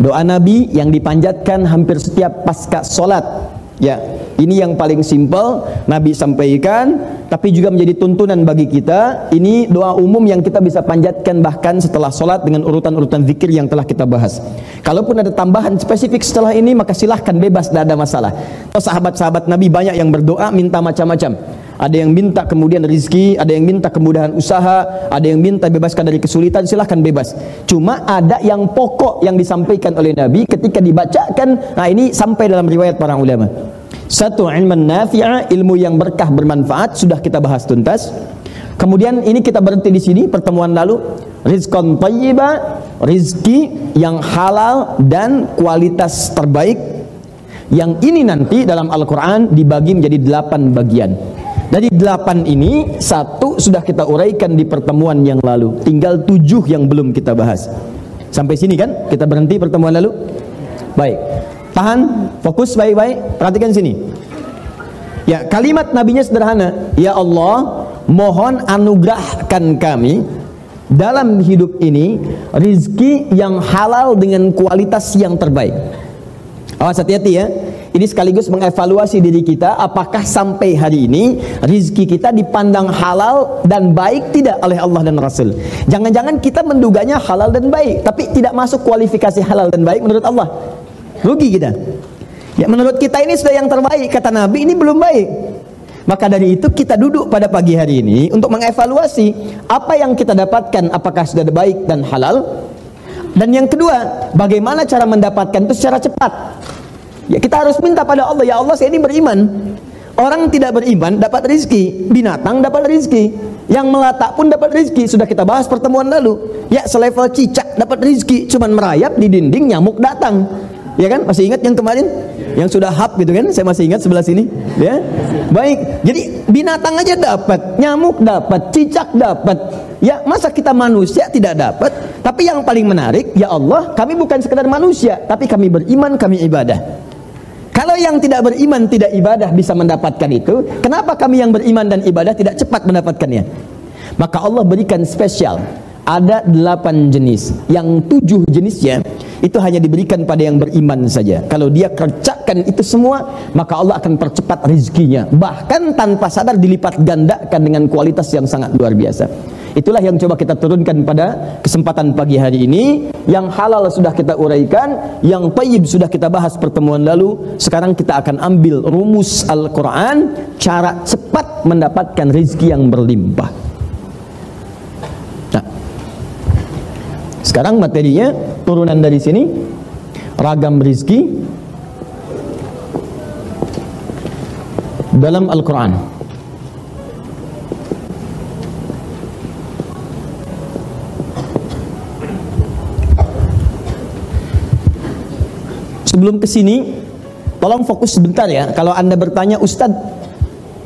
Doa Nabi yang dipanjatkan hampir setiap pasca solat. Ya, ini yang paling simpel Nabi sampaikan, tapi juga menjadi tuntunan bagi kita. Ini doa umum yang kita bisa panjatkan bahkan setelah solat dengan urutan-urutan zikir yang telah kita bahas. Kalaupun ada tambahan spesifik setelah ini, maka silahkan bebas, tidak ada masalah. Sahabat-sahabat Nabi banyak yang berdoa minta macam-macam ada yang minta kemudian rezeki, ada yang minta kemudahan usaha, ada yang minta bebaskan dari kesulitan, silahkan bebas. Cuma ada yang pokok yang disampaikan oleh Nabi ketika dibacakan, nah ini sampai dalam riwayat para ulama. Satu ilman nafi'a, ilmu yang berkah bermanfaat sudah kita bahas tuntas. Kemudian ini kita berhenti di sini pertemuan lalu. Rizqan tayyiba, rizki yang halal dan kualitas terbaik. Yang ini nanti dalam Al-Quran dibagi menjadi delapan bagian. Dari delapan ini, satu sudah kita uraikan di pertemuan yang lalu. Tinggal tujuh yang belum kita bahas. Sampai sini kan? Kita berhenti pertemuan lalu? Baik. Tahan, fokus baik-baik. Perhatikan sini. Ya, kalimat nabinya sederhana. Ya Allah, mohon anugerahkan kami dalam hidup ini rizki yang halal dengan kualitas yang terbaik. Awas hati-hati ya. Ini sekaligus mengevaluasi diri kita apakah sampai hari ini rizki kita dipandang halal dan baik tidak oleh Allah dan Rasul. Jangan-jangan kita menduganya halal dan baik, tapi tidak masuk kualifikasi halal dan baik menurut Allah. Rugi kita. Ya menurut kita ini sudah yang terbaik, kata Nabi ini belum baik. Maka dari itu kita duduk pada pagi hari ini untuk mengevaluasi apa yang kita dapatkan apakah sudah baik dan halal. Dan yang kedua, bagaimana cara mendapatkan itu secara cepat. Ya kita harus minta pada Allah, ya Allah saya ini beriman. Orang tidak beriman dapat rizki, binatang dapat rizki, yang melatak pun dapat rizki. Sudah kita bahas pertemuan lalu. Ya selevel cicak dapat rizki, cuman merayap di dinding nyamuk datang. Ya kan? Masih ingat yang kemarin? Yang sudah hap gitu kan? Saya masih ingat sebelah sini. Ya. Baik. Jadi binatang aja dapat, nyamuk dapat, cicak dapat. Ya, masa kita manusia tidak dapat? Tapi yang paling menarik, ya Allah, kami bukan sekedar manusia, tapi kami beriman, kami ibadah. Kalau yang tidak beriman tidak ibadah bisa mendapatkan itu, kenapa kami yang beriman dan ibadah tidak cepat mendapatkannya? Maka Allah berikan spesial. Ada delapan jenis. Yang tujuh jenisnya itu hanya diberikan pada yang beriman saja. Kalau dia kerjakan itu semua, maka Allah akan percepat rezekinya. Bahkan tanpa sadar dilipat gandakan dengan kualitas yang sangat luar biasa. Itulah yang coba kita turunkan pada kesempatan pagi hari ini. Yang halal sudah kita uraikan, yang tayyib sudah kita bahas pertemuan lalu. Sekarang kita akan ambil rumus Al-Qur'an cara cepat mendapatkan rezeki yang berlimpah. Nah. Sekarang materinya turunan dari sini ragam rezeki dalam Al-Qur'an. Sebelum ke sini tolong fokus sebentar ya. Kalau anda bertanya Ustadz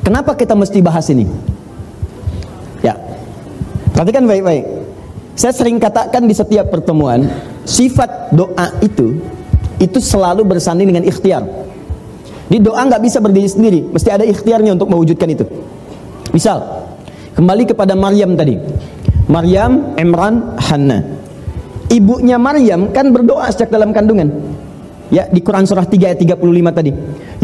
kenapa kita mesti bahas ini? Ya. Perhatikan baik-baik. Saya sering katakan di setiap pertemuan sifat doa itu itu selalu bersanding dengan ikhtiar. Di doa nggak bisa berdiri sendiri. Mesti ada ikhtiarnya untuk mewujudkan itu. Misal kembali kepada Maryam tadi. Maryam, Imran, Hanna ibunya Maryam kan berdoa sejak dalam kandungan Ya, di Quran surah 3 ayat 35 tadi.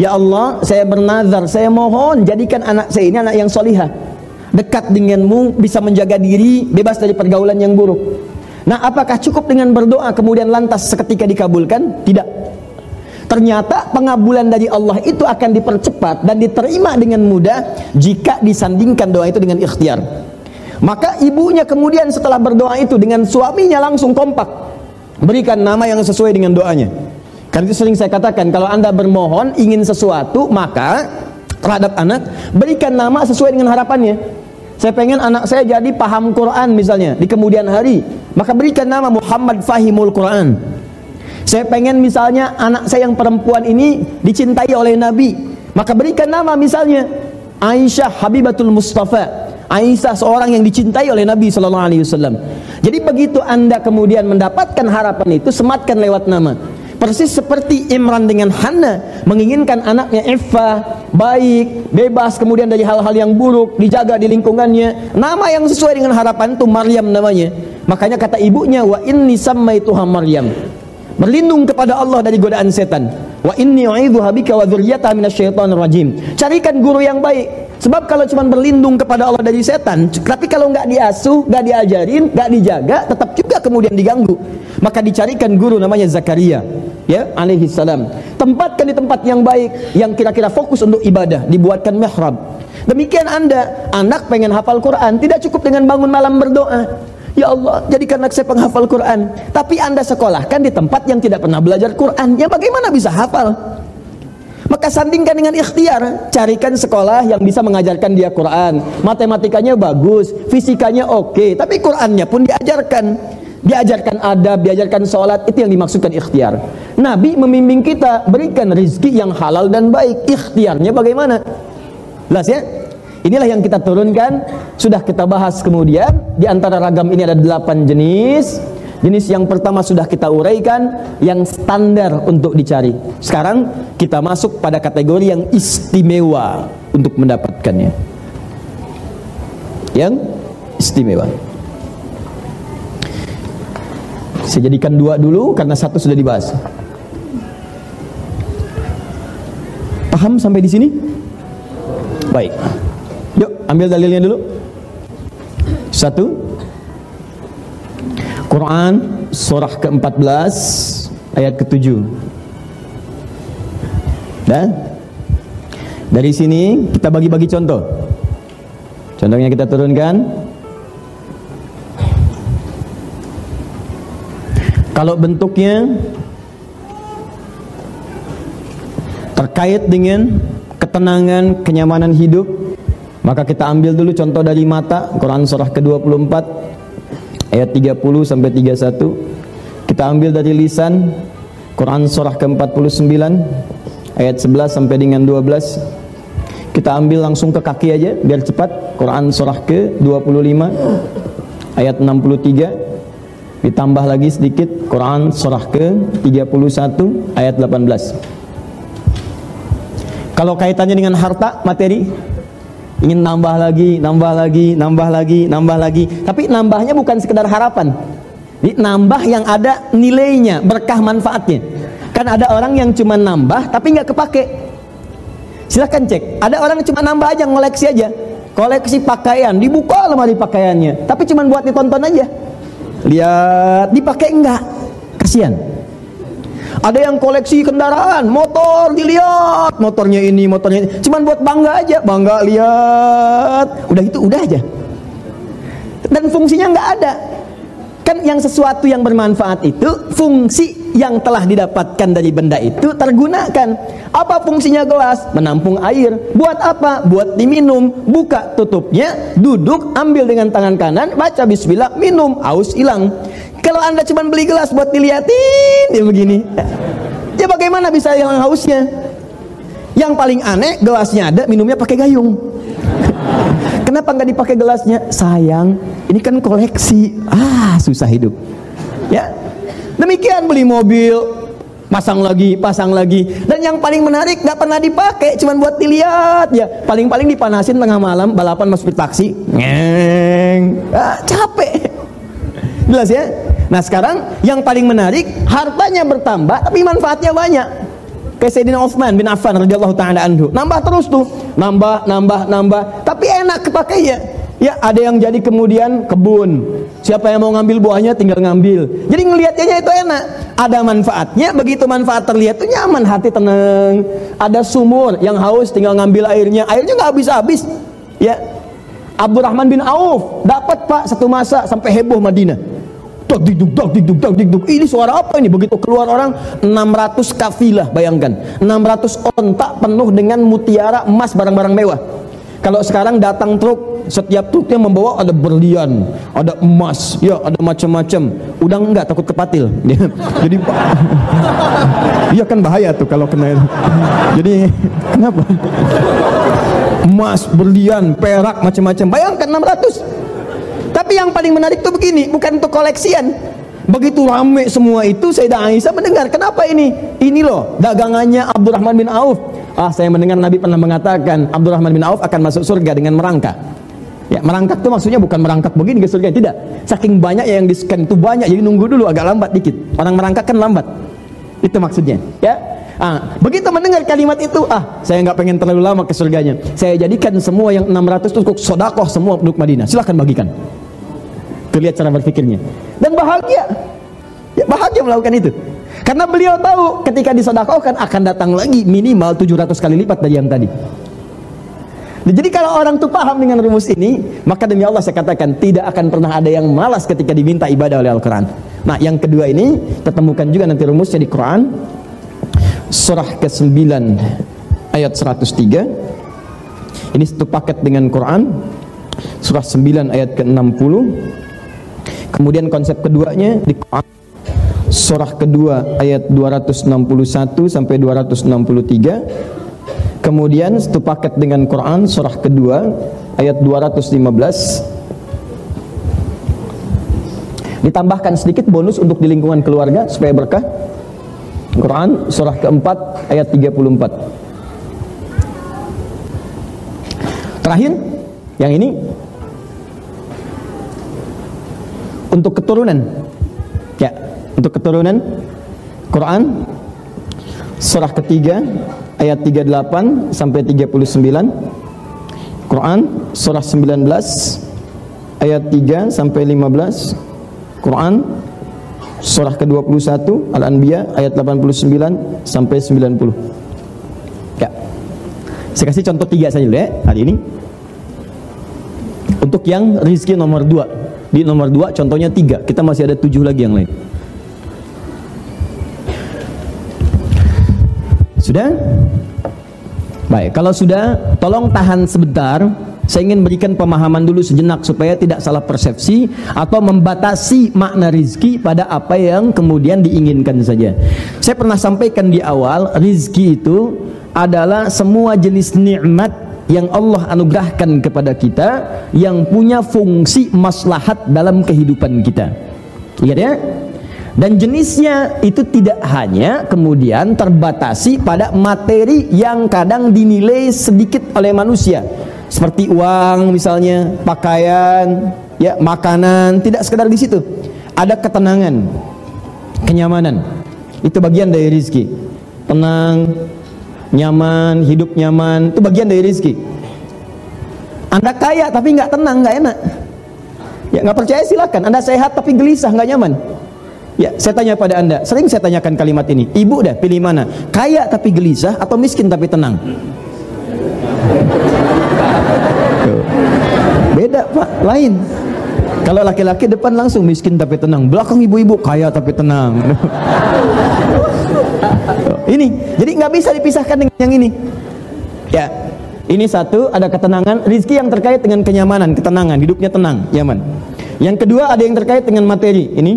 Ya Allah, saya bernazar, saya mohon jadikan anak saya ini anak yang solihah. Dekat denganmu, bisa menjaga diri, bebas dari pergaulan yang buruk. Nah, apakah cukup dengan berdoa kemudian lantas seketika dikabulkan? Tidak. Ternyata pengabulan dari Allah itu akan dipercepat dan diterima dengan mudah jika disandingkan doa itu dengan ikhtiar. Maka ibunya kemudian setelah berdoa itu dengan suaminya langsung kompak. Berikan nama yang sesuai dengan doanya. Karena itu sering saya katakan kalau anda bermohon ingin sesuatu maka terhadap anak berikan nama sesuai dengan harapannya. Saya pengen anak saya jadi paham Quran misalnya di kemudian hari, maka berikan nama Muhammad Fahimul Quran. Saya pengen misalnya anak saya yang perempuan ini dicintai oleh Nabi, maka berikan nama misalnya Aisyah Habibatul Mustafa. Aisyah seorang yang dicintai oleh Nabi Wasallam. Jadi begitu anda kemudian mendapatkan harapan itu, sematkan lewat nama. Persis seperti Imran dengan Hanna menginginkan anaknya Eva baik, bebas kemudian dari hal-hal yang buruk, dijaga di lingkungannya. Nama yang sesuai dengan harapan itu Maryam namanya. Makanya kata ibunya wa inni sammaituha Maryam. berlindung kepada Allah dari godaan setan. Wa inni u'idzuha bika wa dzurriyyataha minasyaitonir rajim. Carikan guru yang baik. Sebab kalau cuma berlindung kepada Allah dari setan, tapi kalau nggak diasuh, nggak diajarin, nggak dijaga, tetap juga kemudian diganggu. Maka dicarikan guru namanya Zakaria, ya, alaihi salam. Tempatkan di tempat yang baik, yang kira-kira fokus untuk ibadah, dibuatkan mihrab. Demikian Anda, anak pengen hafal Quran, tidak cukup dengan bangun malam berdoa. Ya Allah, jadikan anak saya penghafal Quran. Tapi Anda sekolahkan di tempat yang tidak pernah belajar Quran. Ya bagaimana bisa hafal? Maka sandingkan dengan ikhtiar, carikan sekolah yang bisa mengajarkan dia Quran. Matematikanya bagus, fisikanya oke, tapi Qurannya pun diajarkan. Diajarkan adab, diajarkan sholat, itu yang dimaksudkan ikhtiar. Nabi membimbing kita, berikan rizki yang halal dan baik. Ikhtiarnya bagaimana? Jelas ya? Inilah yang kita turunkan, sudah kita bahas kemudian. Di antara ragam ini ada delapan jenis. Jenis yang pertama sudah kita uraikan, yang standar untuk dicari. Sekarang kita masuk pada kategori yang istimewa untuk mendapatkannya. Yang istimewa. Saya jadikan dua dulu karena satu sudah dibahas. Paham sampai di sini? Baik. Yuk, ambil dalilnya dulu. Satu. Quran surah ke-14 ayat ke-7. Dan dari sini kita bagi-bagi contoh. Contohnya kita turunkan. Kalau bentuknya terkait dengan ketenangan, kenyamanan hidup, maka kita ambil dulu contoh dari mata Quran surah ke-24 ayat 30 sampai 31. Kita ambil dari lisan Quran surah ke-49 ayat 11 sampai dengan 12. Kita ambil langsung ke kaki aja biar cepat. Quran surah ke-25 ayat 63 ditambah lagi sedikit Quran surah ke-31 ayat 18. Kalau kaitannya dengan harta, materi, ingin nambah lagi, nambah lagi, nambah lagi, nambah lagi. Tapi nambahnya bukan sekedar harapan. Jadi nambah yang ada nilainya, berkah manfaatnya. Kan ada orang yang cuma nambah tapi nggak kepake. Silahkan cek. Ada orang yang cuma nambah aja, ngoleksi aja. Koleksi pakaian, dibuka lemari pakaiannya. Tapi cuma buat ditonton aja. Lihat, dipakai enggak? Kasihan. Ada yang koleksi kendaraan, motor dilihat, motornya ini, motornya ini. Cuman buat bangga aja, bangga lihat. Udah itu udah aja. Dan fungsinya nggak ada. Kan yang sesuatu yang bermanfaat itu fungsi yang telah didapatkan dari benda itu tergunakan. Apa fungsinya gelas? Menampung air. Buat apa? Buat diminum. Buka tutupnya, duduk, ambil dengan tangan kanan, baca bismillah, minum, aus hilang. Kalau anda cuma beli gelas buat diliatin, ya begini. Ya bagaimana bisa hilang hausnya? Yang paling aneh gelasnya ada, minumnya pakai gayung. Kenapa nggak dipakai gelasnya? Sayang, ini kan koleksi. Ah, susah hidup. Ya, demikian beli mobil, pasang lagi, pasang lagi. Dan yang paling menarik nggak pernah dipakai, cuma buat dilihat ya. Paling-paling dipanasin tengah malam, balapan masuk taksi, ngeng, ah, capek. Jelas ya? Nah sekarang yang paling menarik hartanya bertambah tapi manfaatnya banyak. Kayak Sayyidina Uthman bin Affan radhiyallahu taala anhu. Nambah terus tuh, nambah, nambah, nambah. Tapi enak kepakainya. Ya, ada yang jadi kemudian kebun. Siapa yang mau ngambil buahnya tinggal ngambil. Jadi ngelihatnya itu enak. Ada manfaatnya, begitu manfaat terlihat itu nyaman, hati tenang. Ada sumur yang haus tinggal ngambil airnya. Airnya nggak habis-habis. Ya. Abdurrahman bin Auf dapat Pak satu masa sampai heboh Madinah dok diduk dok diduk dok diduk ini suara apa ini? Begitu keluar orang 600 kafilah bayangkan. 600 ontak penuh dengan mutiara emas barang-barang mewah. Kalau sekarang datang truk setiap truknya membawa ada berlian ada emas ya ada macam-macam. Udah enggak takut kepatil. Jadi iya kan bahaya tuh kalau kena jadi kenapa? Emas berlian perak macam-macam. Bayangkan 600 tapi yang paling menarik itu begini, bukan untuk koleksian. Begitu rame semua itu, Sayyidah Aisyah mendengar, kenapa ini? Ini loh, dagangannya Abdurrahman bin Auf. Ah, saya mendengar Nabi pernah mengatakan Abdurrahman bin Auf akan masuk surga dengan merangkak. Ya, merangkak itu maksudnya bukan merangkak begini ke surga, tidak. Saking banyak yang di scan itu banyak, jadi nunggu dulu agak lambat dikit. Orang merangkak kan lambat. Itu maksudnya, ya. Ah, begitu mendengar kalimat itu, ah, saya nggak pengen terlalu lama ke surganya. Saya jadikan semua yang 600 itu sodakoh semua penduduk Madinah. Silahkan bagikan. Terlihat cara berpikirnya. Dan bahagia. Ya, bahagia melakukan itu. Karena beliau tahu ketika disodakohkan akan datang lagi minimal 700 kali lipat dari yang tadi. Nah, jadi kalau orang itu paham dengan rumus ini, maka demi Allah saya katakan tidak akan pernah ada yang malas ketika diminta ibadah oleh Al-Quran. Nah, yang kedua ini temukan juga nanti rumusnya di Quran surah ke-9 ayat 103. Ini satu paket dengan Quran surah 9 ayat ke-60. Kemudian konsep keduanya di surah kedua ayat 261 sampai 263 Kemudian satu paket dengan Quran surah kedua ayat 215 ditambahkan sedikit bonus untuk di lingkungan keluarga supaya berkah. Quran surah keempat ayat 34 terakhir yang ini untuk keturunan. Ya untuk keturunan Quran surah ketiga ayat 38 sampai 39 Quran surah 19 ayat 3 sampai 15 Quran surah ke-21 Al-Anbiya ayat 89 sampai 90 ya. Saya kasih contoh tiga saja dulu ya hari ini. Untuk yang rizki nomor 2 di nomor 2 contohnya tiga kita masih ada tujuh lagi yang lain sudah Baik, kalau sudah, tolong tahan sebentar. Saya ingin berikan pemahaman dulu sejenak supaya tidak salah persepsi atau membatasi makna rizki pada apa yang kemudian diinginkan saja. Saya pernah sampaikan di awal, rizki itu adalah semua jenis nikmat yang Allah anugerahkan kepada kita yang punya fungsi maslahat dalam kehidupan kita. Lihat ya? dan jenisnya itu tidak hanya kemudian terbatasi pada materi yang kadang dinilai sedikit oleh manusia seperti uang misalnya pakaian ya makanan tidak sekedar di situ ada ketenangan kenyamanan itu bagian dari rizki tenang nyaman hidup nyaman itu bagian dari rizki anda kaya tapi nggak tenang nggak enak ya nggak percaya silakan anda sehat tapi gelisah nggak nyaman Ya, saya tanya pada Anda, sering saya tanyakan kalimat ini. Ibu dah pilih mana? Kaya tapi gelisah atau miskin tapi tenang? Beda, Pak. Lain. Kalau laki-laki depan langsung miskin tapi tenang, belakang ibu-ibu kaya tapi tenang. ini, jadi nggak bisa dipisahkan dengan yang ini. Ya, ini satu ada ketenangan, rizki yang terkait dengan kenyamanan, ketenangan, hidupnya tenang, nyaman. Yang kedua ada yang terkait dengan materi. Ini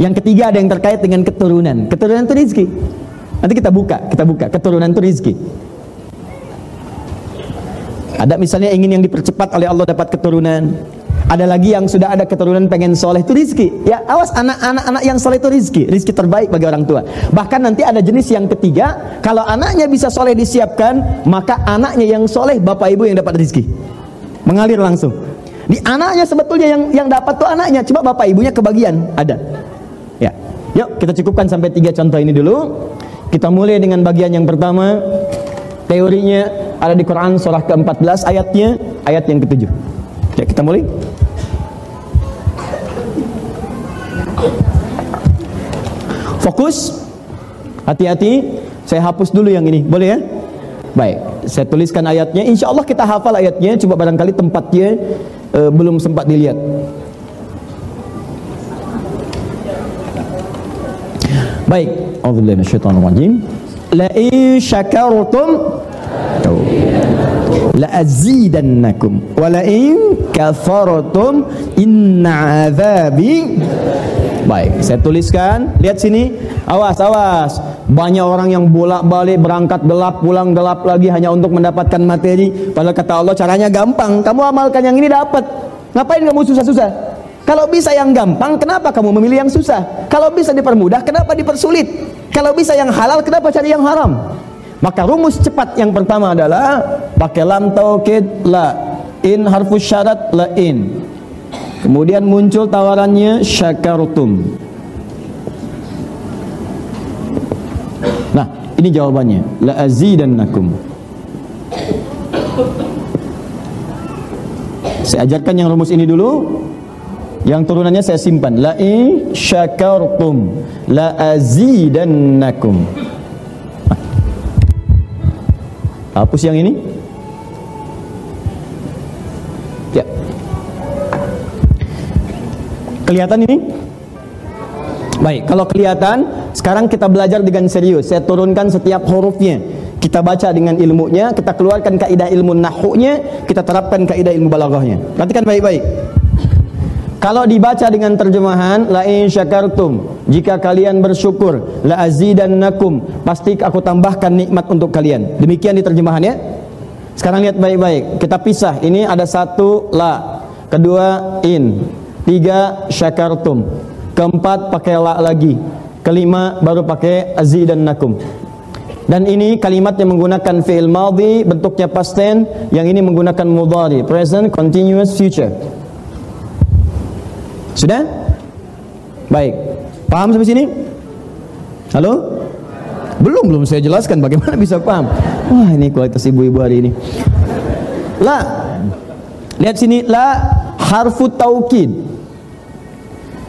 yang ketiga ada yang terkait dengan keturunan. Keturunan itu rizki. Nanti kita buka, kita buka. Keturunan itu rizki. Ada misalnya ingin yang dipercepat oleh Allah dapat keturunan. Ada lagi yang sudah ada keturunan pengen soleh itu rizki. Ya awas anak-anak anak yang soleh itu rizki. Rizki terbaik bagi orang tua. Bahkan nanti ada jenis yang ketiga. Kalau anaknya bisa soleh disiapkan, maka anaknya yang soleh bapak ibu yang dapat rizki. Mengalir langsung. Di anaknya sebetulnya yang yang dapat tuh anaknya, cuma bapak ibunya kebagian ada. Yuk kita cukupkan sampai tiga contoh ini dulu. Kita mulai dengan bagian yang pertama. Teorinya ada di Quran surah ke-14 ayatnya, ayat yang ketujuh. Ya kita mulai. Fokus. Hati-hati. Saya hapus dulu yang ini. Boleh ya? Baik. Saya tuliskan ayatnya. Insya Allah kita hafal ayatnya. Coba barangkali tempatnya uh, belum sempat dilihat. Baik, auzubillahi minasyaitonir rajim. La in syakartum la azidannakum wa la in kafartum inna azabi Baik, saya tuliskan. Lihat sini. Awas, awas. Banyak orang yang bolak-balik berangkat gelap, pulang gelap lagi hanya untuk mendapatkan materi. Padahal kata Allah caranya gampang. Kamu amalkan yang ini dapat. Ngapain kamu susah-susah? Kalau bisa yang gampang, kenapa kamu memilih yang susah? Kalau bisa dipermudah, kenapa dipersulit? Kalau bisa yang halal, kenapa cari yang haram? Maka rumus cepat yang pertama adalah pakai lam taukid la in harfus syarat la in. Kemudian muncul tawarannya syakartum. Nah, ini jawabannya. La azidannakum. Saya ajarkan yang rumus ini dulu. Yang turunannya saya simpan. La in syakartum la azidannakum. Nah, hapus yang ini. Kelihatan ini? Baik, kalau kelihatan, sekarang kita belajar dengan serius. Saya turunkan setiap hurufnya. Kita baca dengan ilmunya, kita keluarkan kaidah ilmu nahunya, kita terapkan kaidah ilmu balaghahnya. Perhatikan baik-baik. Kalau dibaca dengan terjemahan la in syakartum, jika kalian bersyukur, la azidannakum, pasti aku tambahkan nikmat untuk kalian. Demikian di terjemahannya. Sekarang lihat baik-baik. Kita pisah. Ini ada satu la, kedua in, tiga syakartum, keempat pakai la lagi, kelima baru pakai azidannakum. Dan ini kalimat yang menggunakan fi'il madhi bentuknya past yang ini menggunakan mudhari, present continuous future. Sudah? Baik. Paham sampai sini? Halo? Belum, belum saya jelaskan bagaimana bisa paham. Wah, ini kualitas ibu-ibu hari ini. La. Lihat sini la harfu taukid.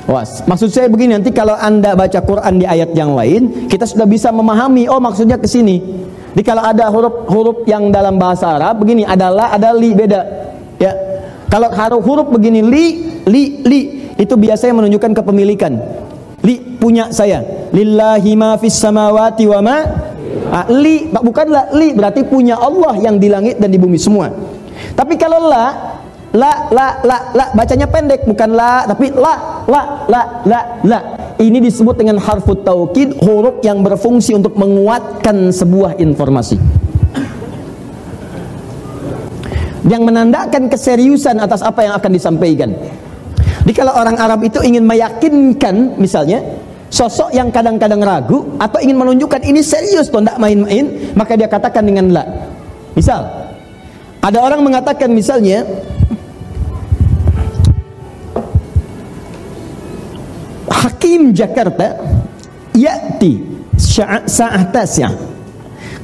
Wah, maksud saya begini nanti kalau Anda baca Quran di ayat yang lain, kita sudah bisa memahami oh maksudnya ke sini. Jadi kalau ada huruf-huruf yang dalam bahasa Arab begini adalah ada li beda. Ya. Kalau huruf begini li li li itu biasanya menunjukkan kepemilikan. Li punya saya. Lillahi ma fis samawati wa ma ah, li bukanlah li berarti punya Allah yang di langit dan di bumi semua. Tapi kalau la la la la la bacanya pendek bukan la tapi la la la la la. Ini disebut dengan harfut taukid huruf yang berfungsi untuk menguatkan sebuah informasi. Yang menandakan keseriusan atas apa yang akan disampaikan. Jadi kalau orang Arab itu ingin meyakinkan misalnya sosok yang kadang-kadang ragu atau ingin menunjukkan ini serius tuh tidak main-main maka dia katakan dengan la. Misal ada orang mengatakan misalnya Hakim Jakarta yati sa'ah tasyah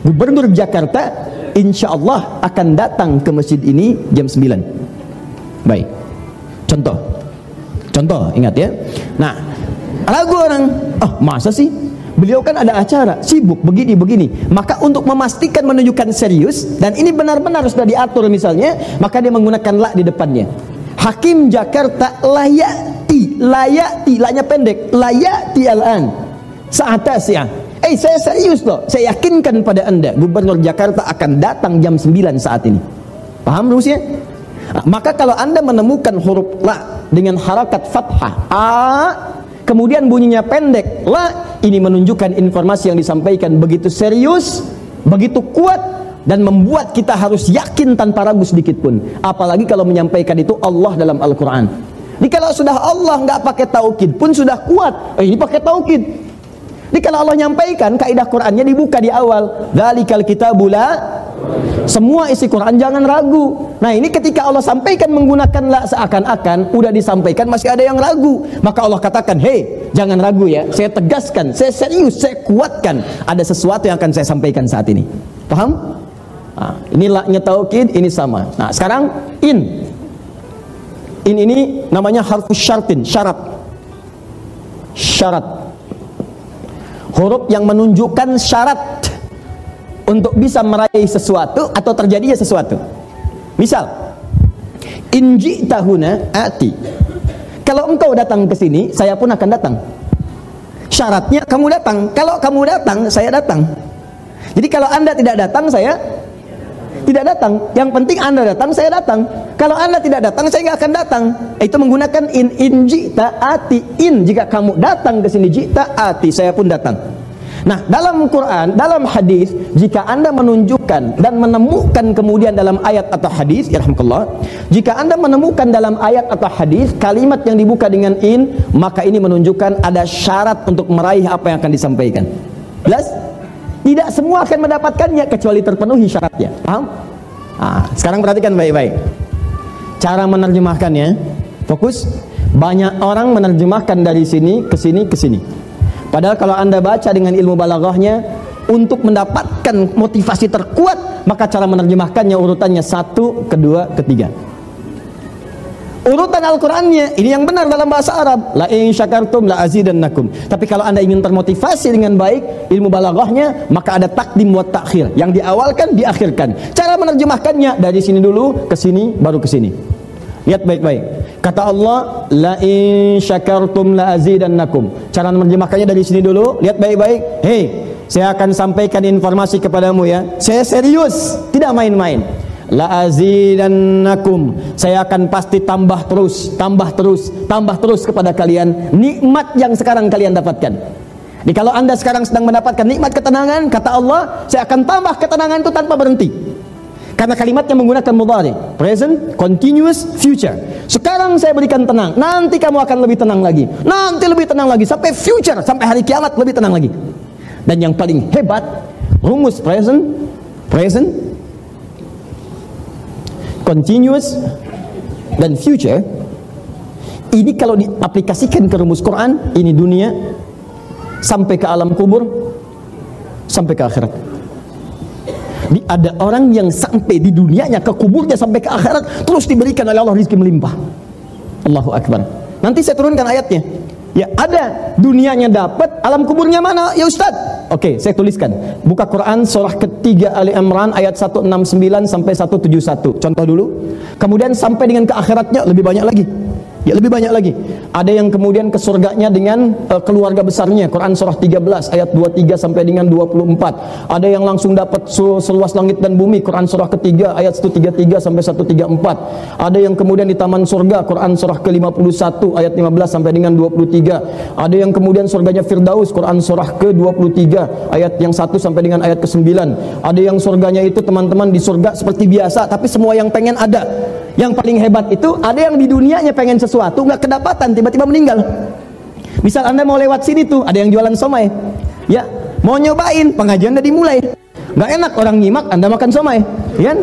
Gubernur Jakarta insya Allah akan datang ke masjid ini jam 9 baik. Contoh. Contoh ingat ya. Nah ragu orang oh masa sih? Beliau kan ada acara sibuk begini begini. Maka untuk memastikan menunjukkan serius dan ini benar-benar sudah diatur misalnya maka dia menggunakan la di depannya. Hakim Jakarta layati layati lanya pendek layati al-an saat ya Eh saya serius loh Saya yakinkan pada anda Gubernur Jakarta akan datang jam 9 saat ini Paham rumusnya? Nah, maka kalau anda menemukan huruf la Dengan harakat fathah A Kemudian bunyinya pendek La Ini menunjukkan informasi yang disampaikan Begitu serius Begitu kuat dan membuat kita harus yakin tanpa ragu sedikit pun. Apalagi kalau menyampaikan itu Allah dalam Al-Quran. Jadi kalau sudah Allah nggak pakai taukid pun sudah kuat. Eh, ini pakai taukid. Jadi kalau Allah nyampaikan kaidah Qurannya dibuka di awal. Dzalikal kitabula semua isi Quran jangan ragu. Nah ini ketika Allah sampaikan menggunakan la seakan-akan udah disampaikan masih ada yang ragu. Maka Allah katakan, hei jangan ragu ya. Saya tegaskan, saya serius, saya kuatkan. Ada sesuatu yang akan saya sampaikan saat ini. Paham? Nah, ini ini sama. Nah, sekarang in. In ini namanya harfus syartin, syarat. Syarat. Huruf yang menunjukkan syarat untuk bisa meraih sesuatu atau terjadinya sesuatu. Misal, inji tahuna ati. Kalau engkau datang ke sini, saya pun akan datang. Syaratnya kamu datang. Kalau kamu datang, saya datang. Jadi kalau Anda tidak datang, saya tidak datang. Yang penting Anda datang, saya datang. Kalau Anda tidak datang, saya nggak akan datang. Itu menggunakan in in jita ati in. Jika kamu datang ke sini jita ati, saya pun datang. Nah, dalam Quran, dalam hadis, jika Anda menunjukkan dan menemukan kemudian dalam ayat atau hadis, ya jika Anda menemukan dalam ayat atau hadis kalimat yang dibuka dengan in, maka ini menunjukkan ada syarat untuk meraih apa yang akan disampaikan. Jelas? Tidak semua akan mendapatkannya kecuali terpenuhi syaratnya. Paham? Nah, sekarang perhatikan baik-baik. Cara menerjemahkannya, fokus. Banyak orang menerjemahkan dari sini ke sini ke sini. Padahal kalau Anda baca dengan ilmu balaghahnya, untuk mendapatkan motivasi terkuat, maka cara menerjemahkannya urutannya satu, kedua, ketiga. Urutan Al-Qur'annya ini yang benar dalam bahasa Arab. La in syakartum la azidannakum. Tapi kalau Anda ingin termotivasi dengan baik ilmu balaghahnya, maka ada takdim wa takhir. Yang diawalkan, diakhirkan. Cara menerjemahkannya dari sini dulu ke sini baru ke sini. Lihat baik-baik. Kata Allah, la in syakartum la azidannakum. Cara menerjemahkannya dari sini dulu, lihat baik-baik. Hei, saya akan sampaikan informasi kepadamu ya. Saya serius, tidak main-main la azidannakum saya akan pasti tambah terus tambah terus tambah terus kepada kalian nikmat yang sekarang kalian dapatkan. Jadi kalau anda sekarang sedang mendapatkan nikmat ketenangan kata Allah saya akan tambah ketenangan itu tanpa berhenti. Karena kalimatnya menggunakan mudhari present continuous future. Sekarang saya berikan tenang nanti kamu akan lebih tenang lagi. Nanti lebih tenang lagi sampai future sampai hari kiamat lebih tenang lagi. Dan yang paling hebat rumus present present continuous dan future ini kalau diaplikasikan ke rumus Quran ini dunia sampai ke alam kubur sampai ke akhirat di, ada orang yang sampai di dunianya ke kuburnya sampai ke akhirat terus diberikan oleh Allah rizki melimpah Allahu Akbar nanti saya turunkan ayatnya Ya ada dunianya dapat, alam kuburnya mana? Ya Ustaz. Oke, saya tuliskan. Buka Quran surah ketiga Ali Imran ayat 169 sampai 171. Contoh dulu. Kemudian sampai dengan ke akhiratnya lebih banyak lagi. Ya lebih banyak lagi. Ada yang kemudian ke surganya dengan uh, keluarga besarnya. Quran surah 13 ayat 23 sampai dengan 24. Ada yang langsung dapat seluas langit dan bumi. Quran surah ketiga ayat 133 sampai 134. Ada yang kemudian di taman surga. Quran surah ke-51 ayat 15 sampai dengan 23. Ada yang kemudian surganya Firdaus. Quran surah ke-23 ayat yang 1 sampai dengan ayat ke-9. Ada yang surganya itu teman-teman di surga seperti biasa tapi semua yang pengen ada. Yang paling hebat itu ada yang di dunianya pengen sesuatu nggak kedapatan tiba-tiba meninggal. Misal anda mau lewat sini tuh ada yang jualan somai, ya mau nyobain pengajian udah dimulai. Nggak enak orang nyimak anda makan somai, ya kan?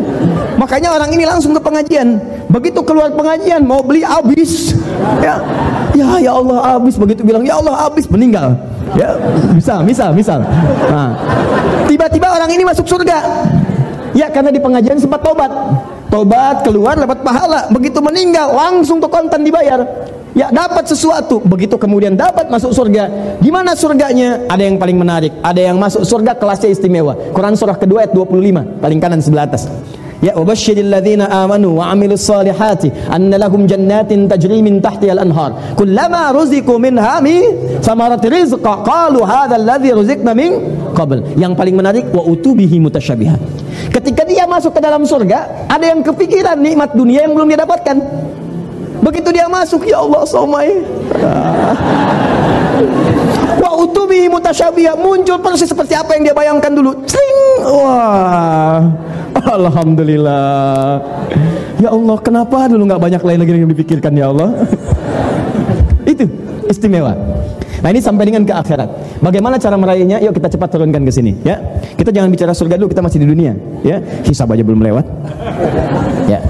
Makanya orang ini langsung ke pengajian. Begitu keluar pengajian mau beli habis, ya, ya ya Allah habis. Begitu bilang ya Allah habis meninggal. Ya bisa, bisa, misal. Nah, tiba-tiba orang ini masuk surga. Ya karena di pengajian sempat tobat tobat keluar dapat pahala. Begitu meninggal langsung tuh kontan dibayar. Ya dapat sesuatu. Begitu kemudian dapat masuk surga gimana surganya? Ada yang paling menarik. Ada yang masuk surga kelasnya istimewa. Quran surah kedua ayat 25 paling kanan sebelah atas. Ya wabashshiril ladzina amanu wa amilus salihati anna lahum jannatin tajri min tahtiha al-anhar. Kullama ruziqu minha mi samarat rizqa. Qalu hadzal ladzi ruziqna min qabl. Yang paling menarik wa utubihi mutasyabihat ketika dia masuk ke dalam surga ada yang kepikiran nikmat dunia yang belum dia dapatkan begitu dia masuk ya Allah somai wa utubihi mutasyabihat muncul persis seperti apa yang dia bayangkan dulu Sing! wah Alhamdulillah. Ya Allah, kenapa dulu nggak banyak lain lagi yang dipikirkan ya Allah? Itu istimewa. Nah ini sampai dengan ke akhirat. Bagaimana cara meraihnya? Yuk kita cepat turunkan ke sini, ya. Kita jangan bicara surga dulu, kita masih di dunia, ya. Hisab aja belum lewat. Ya.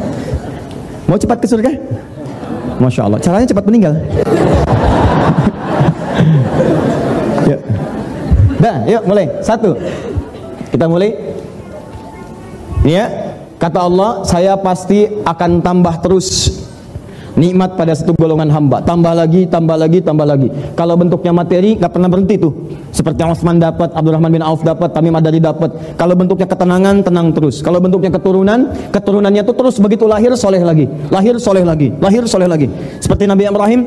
Mau cepat ke surga? Masya Allah. Caranya cepat meninggal. ya. Dah, yuk mulai. Satu. Kita mulai Ya, kata Allah, saya pasti akan tambah terus nikmat pada satu golongan hamba. Tambah lagi, tambah lagi, tambah lagi. Kalau bentuknya materi, nggak pernah berhenti tuh. Seperti Utsman dapat, Abdurrahman bin Auf dapat, Tamim Adari dapat. Kalau bentuknya ketenangan, tenang terus. Kalau bentuknya keturunan, keturunannya itu terus begitu lahir soleh lagi, lahir soleh lagi, lahir soleh lagi. Seperti Nabi Ibrahim,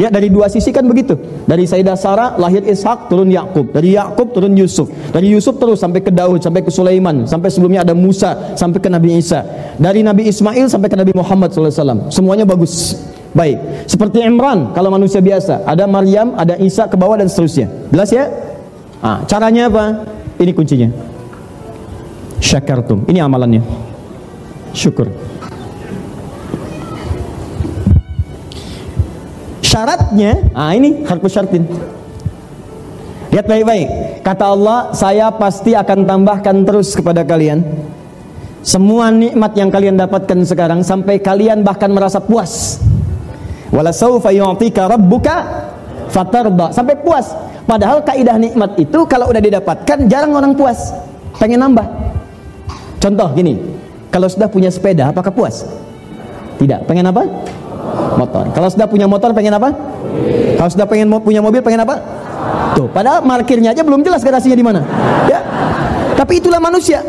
Ya dari dua sisi kan begitu. Dari Sayyidah Sarah lahir Ishak turun Yakub. Dari Yakub turun Yusuf. Dari Yusuf terus sampai ke Daud, sampai ke Sulaiman, sampai sebelumnya ada Musa, sampai ke Nabi Isa. Dari Nabi Ismail sampai ke Nabi Muhammad SAW. Semuanya bagus. Baik. Seperti Imran kalau manusia biasa, ada Maryam, ada Isa ke bawah dan seterusnya. Jelas ya? Ah, caranya apa? Ini kuncinya. Syakartum. Ini amalannya. Syukur. Syaratnya, ah ini harus syartin. Lihat baik-baik. Kata Allah, saya pasti akan tambahkan terus kepada kalian semua nikmat yang kalian dapatkan sekarang sampai kalian bahkan merasa puas. Wala saufa yu'tika rabbuka fatarda. Sampai puas. Padahal kaidah nikmat itu kalau udah didapatkan jarang orang puas, pengen nambah. Contoh gini, kalau sudah punya sepeda apakah puas? Tidak. Pengen apa? Motor. Kalau sudah punya motor pengen apa? Kalau sudah pengen punya mobil pengen apa? Tuh, padahal markirnya aja belum jelas garasinya di mana. Ya. Tapi itulah manusia.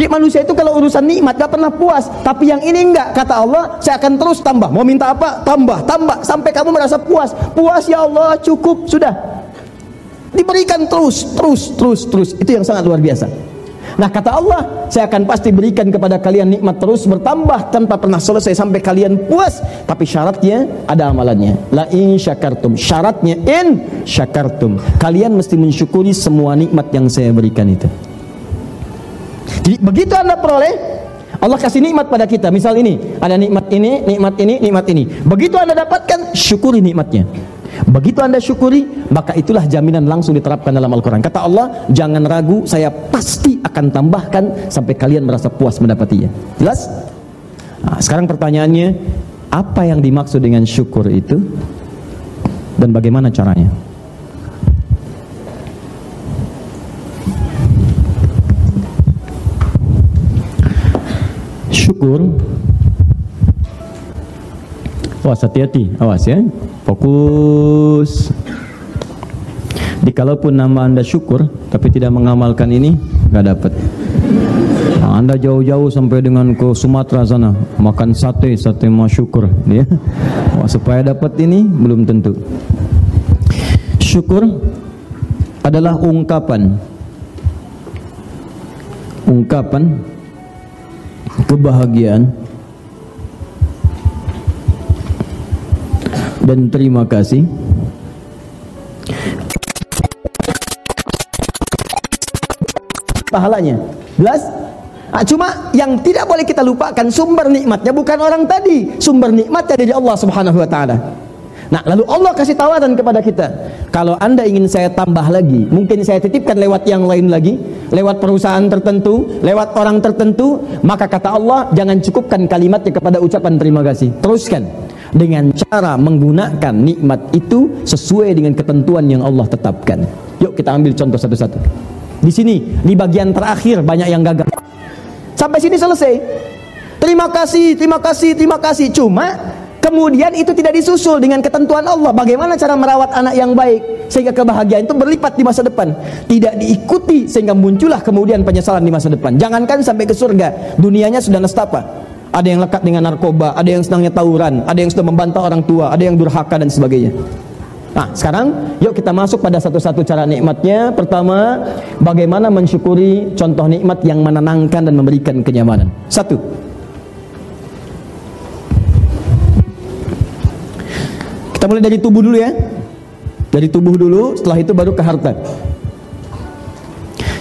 Jadi manusia itu kalau urusan nikmat gak pernah puas. Tapi yang ini enggak. Kata Allah, saya akan terus tambah. Mau minta apa? Tambah, tambah. Sampai kamu merasa puas. Puas ya Allah, cukup. Sudah. Diberikan terus, terus, terus, terus. Itu yang sangat luar biasa. Nah kata Allah, saya akan pasti berikan kepada kalian nikmat terus bertambah tanpa pernah selesai sampai kalian puas. Tapi syaratnya ada amalannya. La in syakartum. Syaratnya in syakartum. Kalian mesti mensyukuri semua nikmat yang saya berikan itu. Jadi begitu Anda peroleh Allah kasih nikmat pada kita. Misal ini, ada nikmat ini, nikmat ini, nikmat ini. Begitu Anda dapatkan, syukuri nikmatnya. Begitu Anda syukuri, maka itulah jaminan langsung diterapkan dalam Al-Qur'an. Kata Allah, jangan ragu, saya pasti akan tambahkan sampai kalian merasa puas mendapatinya. Jelas? Nah, sekarang pertanyaannya, apa yang dimaksud dengan syukur itu dan bagaimana caranya? syukur Awas hati-hati, awas ya. Fokus. Di kalaupun nama anda syukur tapi tidak mengamalkan ini, nggak dapat. Nah, anda jauh-jauh sampai dengan ke Sumatera sana makan sate, sate syukur, ya. Supaya dapat ini belum tentu. Syukur adalah ungkapan ungkapan kebahagiaan dan terima kasih. Pahalanya. Jelas nah, cuma yang tidak boleh kita lupakan sumber nikmatnya bukan orang tadi. Sumber nikmatnya dari Allah subhanahu wa ta'ala. Nah, lalu Allah kasih tawaran kepada kita. Kalau Anda ingin saya tambah lagi, mungkin saya titipkan lewat yang lain lagi, lewat perusahaan tertentu, lewat orang tertentu, maka kata Allah, jangan cukupkan kalimatnya kepada ucapan terima kasih. Teruskan dengan cara menggunakan nikmat itu sesuai dengan ketentuan yang Allah tetapkan. Yuk kita ambil contoh satu-satu. Di sini, di bagian terakhir banyak yang gagal. Sampai sini selesai. Terima kasih, terima kasih, terima kasih. Cuma Kemudian itu tidak disusul dengan ketentuan Allah. Bagaimana cara merawat anak yang baik sehingga kebahagiaan itu berlipat di masa depan. Tidak diikuti sehingga muncullah kemudian penyesalan di masa depan. Jangankan sampai ke surga, dunianya sudah nestapa. Ada yang lekat dengan narkoba, ada yang senangnya tawuran, ada yang sudah membantah orang tua, ada yang durhaka dan sebagainya. Nah, sekarang yuk kita masuk pada satu-satu cara nikmatnya. Pertama, bagaimana mensyukuri contoh nikmat yang menenangkan dan memberikan kenyamanan. Satu, Kita mulai dari tubuh dulu ya. Dari tubuh dulu, setelah itu baru ke harta.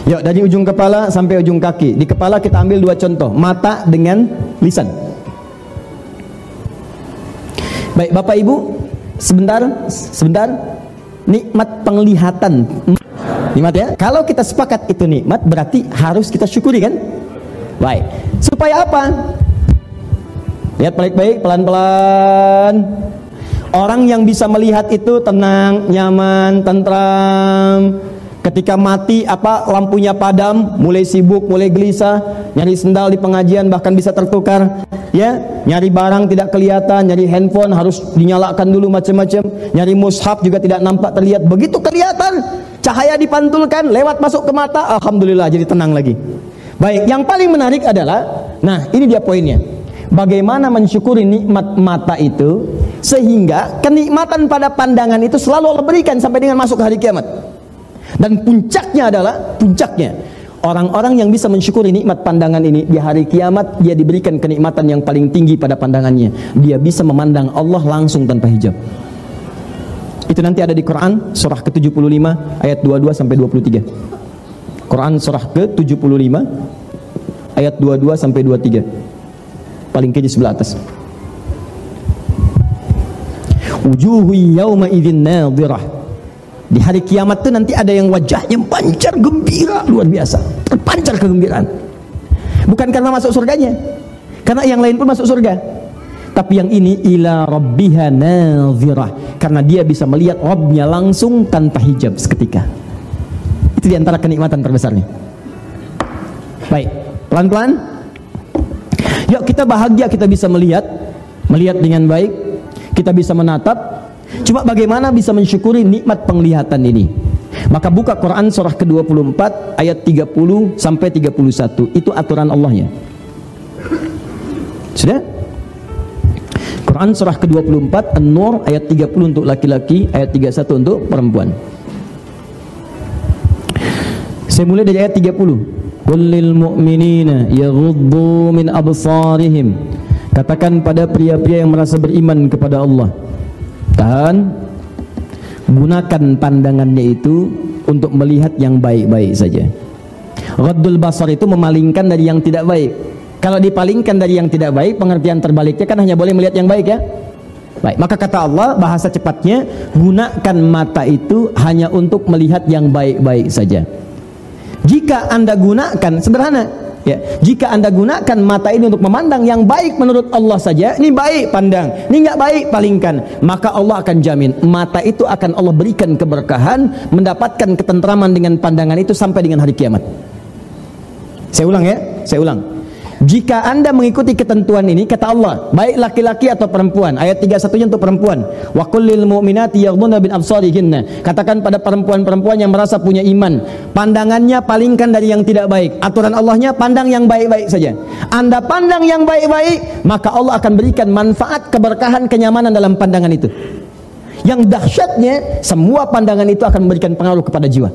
Yuk, dari ujung kepala sampai ujung kaki. Di kepala kita ambil dua contoh, mata dengan lisan. Baik, Bapak Ibu, sebentar, sebentar. Nikmat penglihatan. Nikmat ya. Kalau kita sepakat itu nikmat, berarti harus kita syukuri kan? Baik. Supaya apa? Lihat baik-baik, pelan-pelan. Orang yang bisa melihat itu tenang, nyaman, tentram. Ketika mati apa lampunya padam, mulai sibuk, mulai gelisah, nyari sendal di pengajian bahkan bisa tertukar, ya. Nyari barang tidak kelihatan, nyari handphone harus dinyalakan dulu macam-macam, nyari mushaf juga tidak nampak terlihat. Begitu kelihatan, cahaya dipantulkan lewat masuk ke mata, alhamdulillah jadi tenang lagi. Baik, yang paling menarik adalah nah, ini dia poinnya bagaimana mensyukuri nikmat mata itu sehingga kenikmatan pada pandangan itu selalu Allah berikan sampai dengan masuk hari kiamat dan puncaknya adalah puncaknya. Orang-orang yang bisa mensyukuri nikmat pandangan ini di hari kiamat dia diberikan kenikmatan yang paling tinggi pada pandangannya. Dia bisa memandang Allah langsung tanpa hijab. Itu nanti ada di Quran surah ke-75 ayat 22 sampai 23 Quran surah ke-75 ayat 22 sampai 23 paling kiri sebelah atas. Wujuhu yawma idzin nadhirah di hari kiamat itu nanti ada yang wajahnya pancar gembira luar biasa. Terpancar kegembiraan. Bukan karena masuk surganya karena yang lain pun masuk surga. Tapi yang ini ila rabbiha nazirah. Karena dia bisa melihat Rabbnya langsung tanpa hijab seketika. Itu di antara kenikmatan terbesarnya. Baik pelan-pelan. Yuk kita bahagia kita bisa melihat. Melihat dengan baik. Kita bisa menatap cuma bagaimana bisa mensyukuri nikmat penglihatan ini maka buka Quran surah ke-24 ayat 30 sampai 31 itu aturan Allahnya sudah Quran surah ke-24 An-Nur ayat 30 untuk laki-laki, ayat 31 untuk perempuan. Saya mulai dari ayat 30. Qul lil mu'minina yaghuddu min absarihim. Katakan pada pria-pria yang merasa beriman kepada Allah. Tahan gunakan pandangannya itu untuk melihat yang baik-baik saja. Ghaddul basar itu memalingkan dari yang tidak baik. Kalau dipalingkan dari yang tidak baik, pengertian terbaliknya kan hanya boleh melihat yang baik ya. Baik, maka kata Allah bahasa cepatnya gunakan mata itu hanya untuk melihat yang baik-baik saja. Jika Anda gunakan sederhana ya, jika Anda gunakan mata ini untuk memandang yang baik menurut Allah saja, ini baik pandang, ini nggak baik palingkan, maka Allah akan jamin mata itu akan Allah berikan keberkahan, mendapatkan ketentraman dengan pandangan itu sampai dengan hari kiamat. Saya ulang ya, saya ulang. Jika anda mengikuti ketentuan ini, kata Allah, baik laki-laki atau perempuan, ayat 31 untuk perempuan, wa kullil mu'minati yaghduna bin absarihinna. Katakan pada perempuan-perempuan yang merasa punya iman, pandangannya palingkan dari yang tidak baik. Aturan Allahnya pandang yang baik-baik saja. Anda pandang yang baik-baik, maka Allah akan berikan manfaat, keberkahan, kenyamanan dalam pandangan itu. Yang dahsyatnya, semua pandangan itu akan memberikan pengaruh kepada jiwa.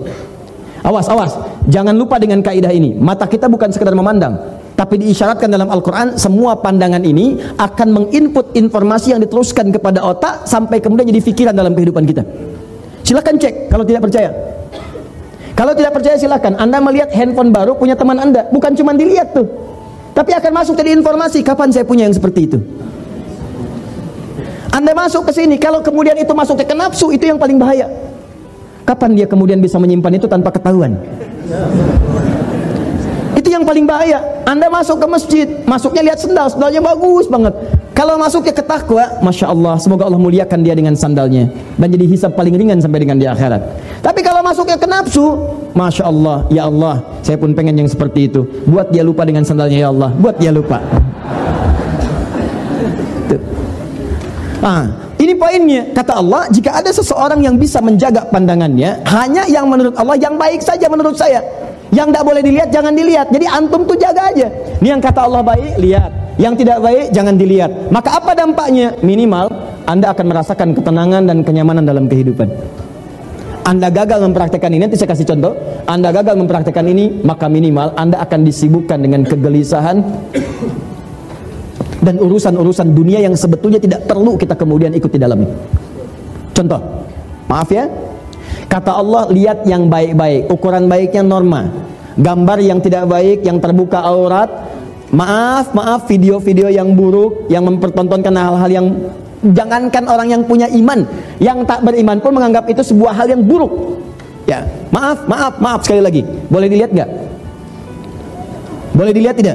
Awas, awas, jangan lupa dengan kaidah ini. Mata kita bukan sekedar memandang, tapi diisyaratkan dalam Al-Quran semua pandangan ini akan menginput informasi yang diteruskan kepada otak sampai kemudian jadi pikiran dalam kehidupan kita. Silakan cek kalau tidak percaya. Kalau tidak percaya silakan. Anda melihat handphone baru punya teman anda. Bukan cuma dilihat tuh. Tapi akan masuk jadi informasi kapan saya punya yang seperti itu? Anda masuk ke sini kalau kemudian itu masuk ke nafsu itu yang paling bahaya. Kapan dia kemudian bisa menyimpan itu tanpa ketahuan itu yang paling bahaya. Anda masuk ke masjid, masuknya lihat sendal, sendalnya bagus banget. Kalau masuknya ke takwa, masya Allah, semoga Allah muliakan dia dengan sandalnya dan jadi hisap paling ringan sampai dengan di akhirat. Tapi kalau masuknya ke nafsu, masya Allah, ya Allah, saya pun pengen yang seperti itu. Buat dia lupa dengan sandalnya ya Allah, buat dia lupa. Ah, ini poinnya. Kata Allah, jika ada seseorang yang bisa menjaga pandangannya, hanya yang menurut Allah yang baik saja menurut saya. Yang tidak boleh dilihat jangan dilihat. Jadi antum tuh jaga aja. Ini yang kata Allah baik, lihat. Yang tidak baik jangan dilihat. Maka apa dampaknya? Minimal Anda akan merasakan ketenangan dan kenyamanan dalam kehidupan. Anda gagal mempraktekkan ini, nanti saya kasih contoh. Anda gagal mempraktekkan ini, maka minimal Anda akan disibukkan dengan kegelisahan dan urusan-urusan dunia yang sebetulnya tidak perlu kita kemudian ikuti dalamnya. Contoh, maaf ya, Kata Allah, lihat yang baik-baik. Ukuran baiknya norma. Gambar yang tidak baik, yang terbuka aurat. Maaf, maaf video-video yang buruk, yang mempertontonkan hal-hal yang jangankan orang yang punya iman, yang tak beriman pun menganggap itu sebuah hal yang buruk. Ya, maaf, maaf, maaf sekali lagi. Boleh dilihat nggak? Boleh dilihat tidak?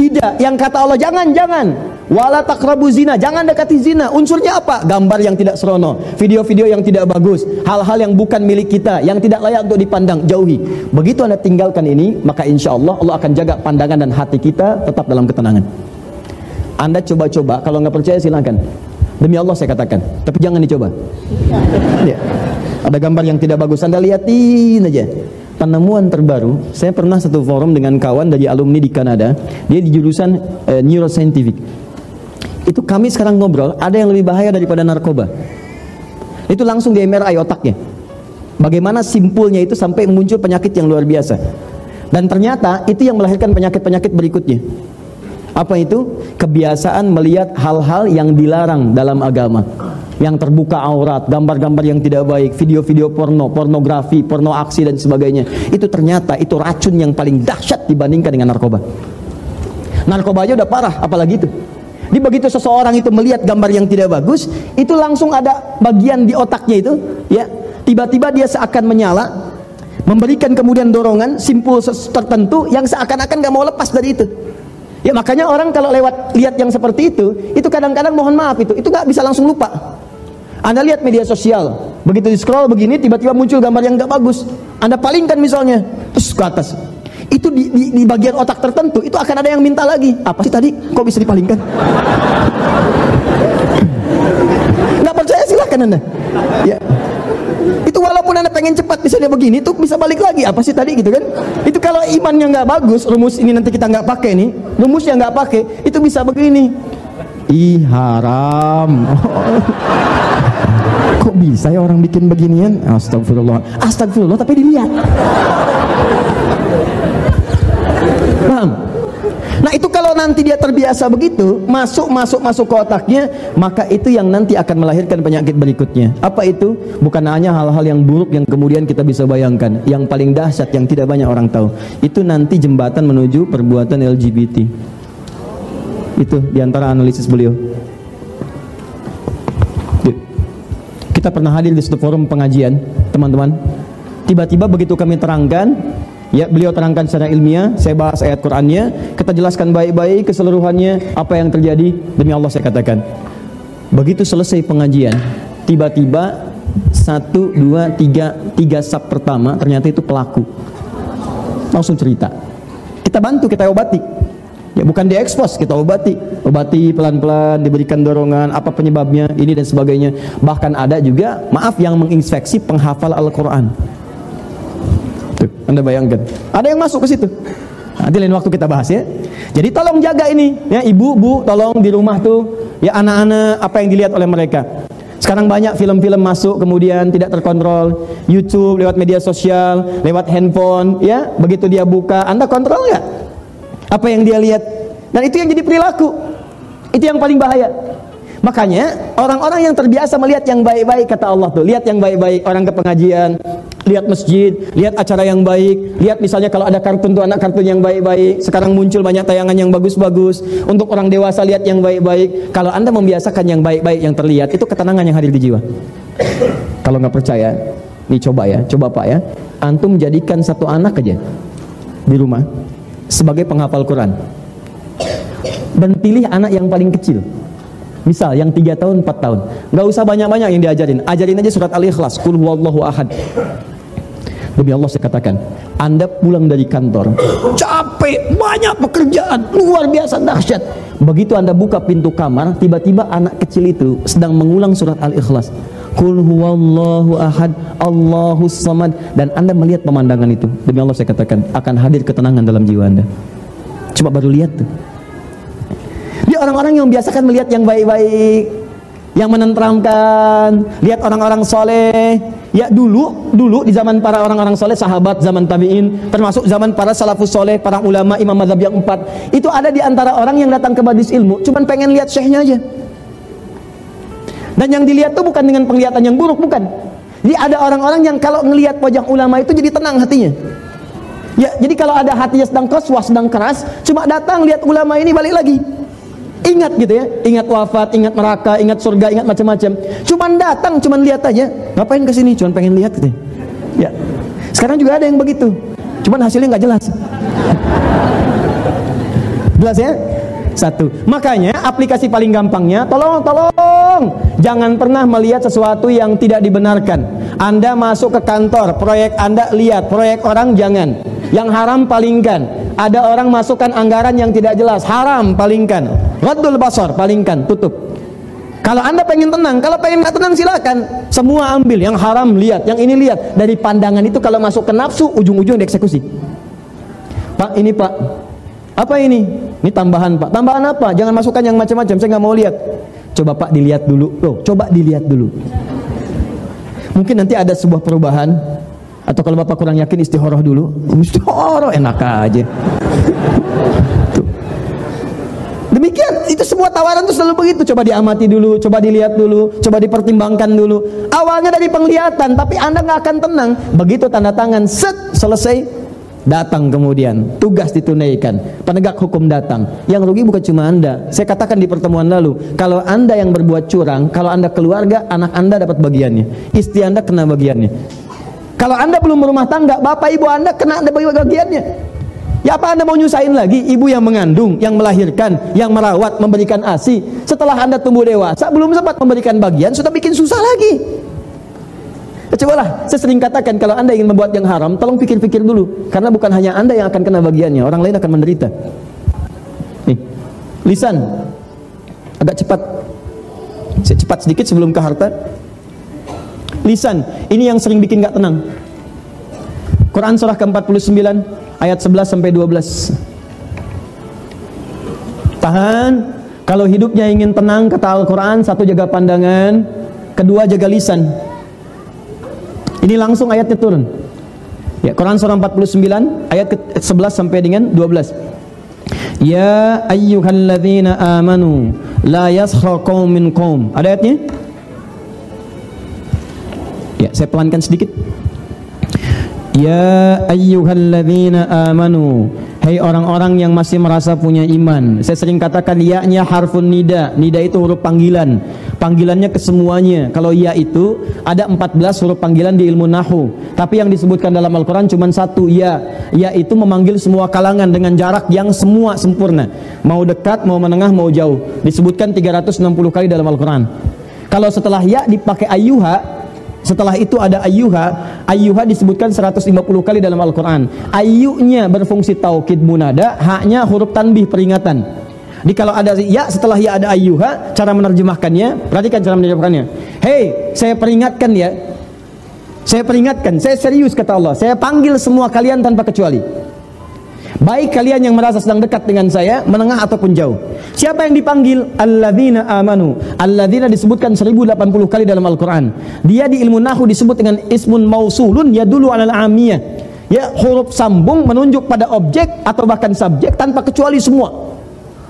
Tidak. Yang kata Allah jangan, jangan wala takrabu zina. Jangan dekati zina. Unsurnya apa? Gambar yang tidak serono video-video yang tidak bagus. Hal-hal yang bukan milik kita yang tidak layak untuk dipandang. Jauhi. Begitu anda tinggalkan ini maka insya Allah Allah akan jaga pandangan dan hati kita tetap dalam ketenangan. Anda coba-coba. Kalau nggak percaya silakan. Demi Allah saya katakan. Tapi jangan dicoba. Ya. ada gambar yang tidak bagus. Anda liatin aja. Penemuan terbaru. Saya pernah satu forum dengan kawan dari alumni di Kanada. Dia di jurusan uh, neuroscientific itu kami sekarang ngobrol ada yang lebih bahaya daripada narkoba itu langsung di MRI otaknya bagaimana simpulnya itu sampai muncul penyakit yang luar biasa dan ternyata itu yang melahirkan penyakit-penyakit berikutnya apa itu? kebiasaan melihat hal-hal yang dilarang dalam agama yang terbuka aurat, gambar-gambar yang tidak baik, video-video porno, pornografi, porno aksi dan sebagainya. Itu ternyata itu racun yang paling dahsyat dibandingkan dengan narkoba. Narkoba aja udah parah, apalagi itu. Di begitu seseorang itu melihat gambar yang tidak bagus, itu langsung ada bagian di otaknya itu, ya. Tiba-tiba dia seakan menyala, memberikan kemudian dorongan simpul tertentu yang seakan-akan gak mau lepas dari itu. Ya makanya orang kalau lewat lihat yang seperti itu, itu kadang-kadang mohon maaf itu, itu nggak bisa langsung lupa. Anda lihat media sosial, begitu di scroll begini, tiba-tiba muncul gambar yang nggak bagus. Anda palingkan misalnya, terus ke atas. Itu di, di, di bagian otak tertentu, itu akan ada yang minta lagi. Apa sih tadi? Kok bisa dipalingkan? Nggak percaya silahkan Anda. Ya. Itu walaupun anda pengen cepat misalnya begini, itu bisa balik lagi. Apa sih tadi gitu kan? Itu kalau imannya nggak bagus, rumus ini nanti kita nggak pakai nih, rumusnya nggak pakai, itu bisa begini. Ih haram. Kok bisa ya orang bikin beginian? Astagfirullah. Astagfirullah tapi dilihat. Paham? Nah itu kalau nanti dia terbiasa begitu, masuk masuk masuk ke otaknya, maka itu yang nanti akan melahirkan penyakit berikutnya. Apa itu? Bukan hanya hal-hal yang buruk yang kemudian kita bisa bayangkan, yang paling dahsyat yang tidak banyak orang tahu. Itu nanti jembatan menuju perbuatan LGBT. Itu di antara analisis beliau. Kita pernah hadir di satu forum pengajian, teman-teman. Tiba-tiba begitu kami terangkan, Ya, beliau terangkan secara ilmiah, saya bahas ayat Qur'annya, kita jelaskan baik-baik keseluruhannya apa yang terjadi demi Allah saya katakan. Begitu selesai pengajian, tiba-tiba satu, dua, tiga, tiga sub pertama ternyata itu pelaku. Langsung cerita. Kita bantu, kita obati. Ya bukan diekspos, kita obati. Obati pelan-pelan, diberikan dorongan, apa penyebabnya, ini dan sebagainya. Bahkan ada juga, maaf yang menginspeksi penghafal Al-Quran Tuh, Anda bayangkan. Ada yang masuk ke situ. Nanti lain waktu kita bahas ya. Jadi tolong jaga ini ya ibu, bu, tolong di rumah tuh ya anak-anak apa yang dilihat oleh mereka. Sekarang banyak film-film masuk kemudian tidak terkontrol, YouTube lewat media sosial, lewat handphone ya, begitu dia buka, Anda kontrol nggak? Apa yang dia lihat? Dan itu yang jadi perilaku. Itu yang paling bahaya. Makanya orang-orang yang terbiasa melihat yang baik-baik kata Allah tuh, lihat yang baik-baik, orang ke pengajian, lihat masjid, lihat acara yang baik, lihat misalnya kalau ada kartun tuh anak kartun yang baik-baik. Sekarang muncul banyak tayangan yang bagus-bagus. Untuk orang dewasa lihat yang baik-baik. Kalau Anda membiasakan yang baik-baik yang terlihat, itu ketenangan yang hadir di jiwa. Kalau nggak percaya, nih coba ya, coba Pak ya. Antum jadikan satu anak aja di rumah sebagai penghafal Quran. Dan pilih anak yang paling kecil Misal yang tiga tahun, empat tahun, nggak usah banyak-banyak yang diajarin. Ajarin aja surat Al-Ikhlas, Kul huwallahu ahad. Demi Allah saya katakan, Anda pulang dari kantor, capek, banyak pekerjaan, luar biasa dahsyat. Begitu Anda buka pintu kamar, tiba-tiba anak kecil itu sedang mengulang surat Al-Ikhlas. Kul huwallahu ahad, Allahu samad dan Anda melihat pemandangan itu. Demi Allah saya katakan, akan hadir ketenangan dalam jiwa Anda. Coba baru lihat tuh. Orang-orang yang biasakan melihat yang baik-baik, yang menenteramkan, lihat orang-orang soleh. Ya dulu, dulu di zaman para orang-orang soleh, sahabat zaman tabiin, termasuk zaman para salafus soleh, para ulama imam madhab yang empat, itu ada di antara orang yang datang ke badis ilmu, cuman pengen lihat syekhnya aja. Dan yang dilihat tuh bukan dengan penglihatan yang buruk, bukan. Jadi ada orang-orang yang kalau ngelihat wajah ulama itu jadi tenang hatinya. Ya, jadi kalau ada hatinya sedang koswah, sedang keras, cuma datang lihat ulama ini balik lagi. Ingat gitu ya, ingat wafat, ingat neraka, ingat surga, ingat macam-macam. Cuman datang, cuman lihat aja. Ngapain ke sini? Cuman pengen lihat gitu. Ya. Sekarang juga ada yang begitu. Cuman hasilnya nggak jelas. jelas ya? Satu. Makanya aplikasi paling gampangnya, tolong, tolong, jangan pernah melihat sesuatu yang tidak dibenarkan. Anda masuk ke kantor, proyek Anda lihat, proyek orang jangan. Yang haram palingkan ada orang masukkan anggaran yang tidak jelas haram palingkan Raddul basar palingkan tutup. Kalau anda pengen tenang kalau pengen nggak tenang silakan. Semua ambil yang haram lihat. Yang ini lihat. Dari pandangan itu kalau masuk ke nafsu ujung-ujung dieksekusi. Pak ini pak. Apa ini? Ini tambahan pak. Tambahan apa? Jangan masukkan yang macam-macam saya nggak mau lihat. Coba pak dilihat dulu. Loh coba dilihat dulu. Mungkin nanti ada sebuah perubahan. Atau kalau Bapak kurang yakin istihoroh dulu. Istihoroh enak aja. Itu semua tawaran itu selalu begitu. Coba diamati dulu, coba dilihat dulu, coba dipertimbangkan dulu. Awalnya dari penglihatan, tapi Anda nggak akan tenang. Begitu tanda tangan, set, selesai, datang kemudian tugas ditunaikan penegak hukum datang yang rugi bukan cuma anda saya katakan di pertemuan lalu kalau anda yang berbuat curang kalau anda keluarga anak anda dapat bagiannya istri anda kena bagiannya kalau anda belum berumah tangga, bapak ibu anda kena bagiannya. Ya apa Anda mau nyusahin lagi ibu yang mengandung, yang melahirkan, yang merawat, memberikan ASI. Setelah Anda tumbuh dewasa, belum sempat memberikan bagian, sudah bikin susah lagi. Cobalah, saya sering katakan kalau Anda ingin membuat yang haram, tolong pikir-pikir dulu. Karena bukan hanya Anda yang akan kena bagiannya, orang lain akan menderita. Nih, lisan. Agak cepat. Cepat sedikit sebelum ke harta. Lisan, ini yang sering bikin gak tenang. Quran surah ke-49 ayat 11 sampai 12. Tahan. Kalau hidupnya ingin tenang kata Al-Qur'an, satu jaga pandangan, kedua jaga lisan. Ini langsung ayatnya turun. Ya, Quran surah 49 ayat ke 11 sampai dengan 12. Ya ayyuhalladzina amanu la yaskhar qaumin qaum. Ada ayatnya? Ya, saya pelankan sedikit. Ya ayyuhalladzina amanu. Hai orang-orang yang masih merasa punya iman. Saya sering katakan ya-nya harfun nida. Nida itu huruf panggilan. Panggilannya ke semuanya. Kalau ya itu ada 14 huruf panggilan di ilmu nahu. Tapi yang disebutkan dalam Al-Quran cuma satu ya. Ya itu memanggil semua kalangan dengan jarak yang semua sempurna. Mau dekat, mau menengah, mau jauh. Disebutkan 360 kali dalam Al-Quran. Kalau setelah ya dipakai ayuha setelah itu ada ayyuha. Ayyuha disebutkan 150 kali dalam Al-Quran. Ayyunya berfungsi taukid munada, haknya huruf tanbih peringatan. Jadi kalau ada ya setelah ya ada ayyuha, cara menerjemahkannya, perhatikan cara menerjemahkannya. Hei, saya peringatkan ya. Saya peringatkan, saya serius kata Allah. Saya panggil semua kalian tanpa kecuali. Baik kalian yang merasa sedang dekat dengan saya, menengah ataupun jauh. Siapa yang dipanggil? Alladzina amanu. Alladzina disebutkan 1080 kali dalam Al-Qur'an. Dia di ilmu nahu disebut dengan ismun mausulun yadulu alal amiyah. Ya, huruf sambung menunjuk pada objek atau bahkan subjek tanpa kecuali semua.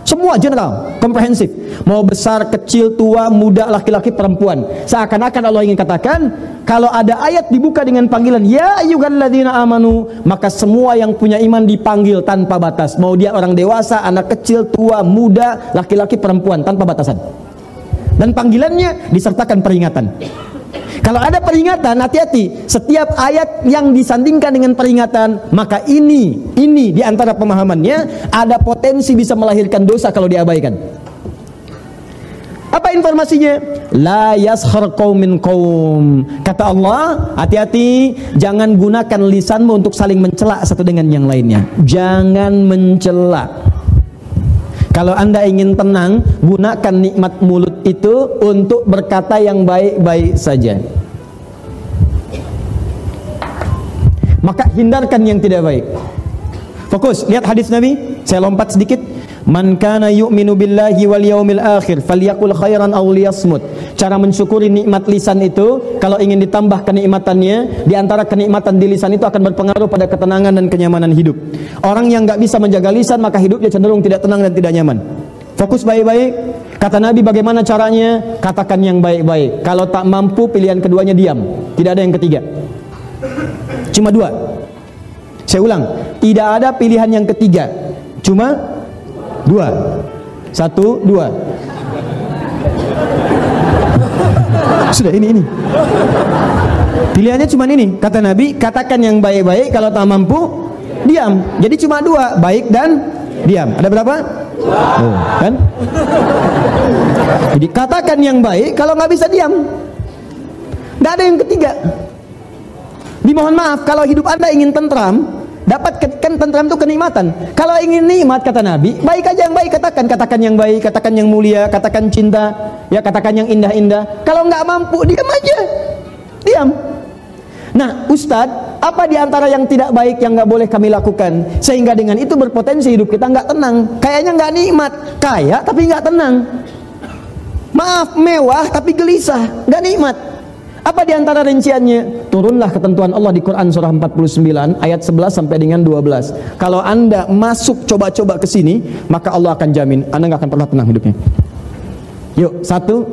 Semua general, komprehensif. Mau besar, kecil, tua, muda, laki-laki, perempuan. Seakan-akan Allah ingin katakan, kalau ada ayat dibuka dengan panggilan ya ayyuhalladzina amanu, maka semua yang punya iman dipanggil tanpa batas. Mau dia orang dewasa, anak kecil, tua, muda, laki-laki, perempuan tanpa batasan. Dan panggilannya disertakan peringatan. Kalau ada peringatan, hati-hati. Setiap ayat yang disandingkan dengan peringatan, maka ini, ini di antara pemahamannya ada potensi bisa melahirkan dosa kalau diabaikan. Apa informasinya? La yaskhar qaumin qaum. Kata Allah, hati-hati jangan gunakan lisanmu untuk saling mencela satu dengan yang lainnya. Jangan mencela. Kalau Anda ingin tenang, gunakan nikmat mulut itu untuk berkata yang baik-baik saja. Maka hindarkan yang tidak baik. Fokus, lihat hadis Nabi. Saya lompat sedikit. Man kana yu'minu billahi wal yaumil akhir falyakul khairan aw liyasmut. Cara mensyukuri nikmat lisan itu kalau ingin ditambah kenikmatannya, di antara kenikmatan di lisan itu akan berpengaruh pada ketenangan dan kenyamanan hidup. Orang yang enggak bisa menjaga lisan maka hidupnya cenderung tidak tenang dan tidak nyaman. Fokus baik-baik. Kata Nabi bagaimana caranya? Katakan yang baik-baik. Kalau tak mampu pilihan keduanya diam. Tidak ada yang ketiga. Cuma dua. Saya ulang, tidak ada pilihan yang ketiga. Cuma Dua. Satu, dua. Sudah ini ini. Pilihannya cuma ini. Kata Nabi, katakan yang baik-baik kalau tak mampu diam. Jadi cuma dua, baik dan diam. Ada berapa? Oh, kan? Jadi katakan yang baik kalau nggak bisa diam. Nggak ada yang ketiga. Dimohon maaf kalau hidup anda ingin tentram, Dapat kan tentram itu kenikmatan. Kalau ingin nikmat kata Nabi, baik aja yang baik katakan, katakan yang baik, katakan yang mulia, katakan cinta, ya katakan yang indah-indah. Kalau nggak mampu, diam aja, diam. Nah, Ustadz, apa di antara yang tidak baik yang nggak boleh kami lakukan sehingga dengan itu berpotensi hidup kita nggak tenang, kayaknya nggak nikmat, kaya tapi nggak tenang. Maaf, mewah tapi gelisah, nggak nikmat. Apa di antara rinciannya? Turunlah ketentuan Allah di Quran surah 49 ayat 11 sampai dengan 12. Kalau Anda masuk coba-coba ke sini, maka Allah akan jamin Anda nggak akan pernah tenang hidupnya. Yuk, satu,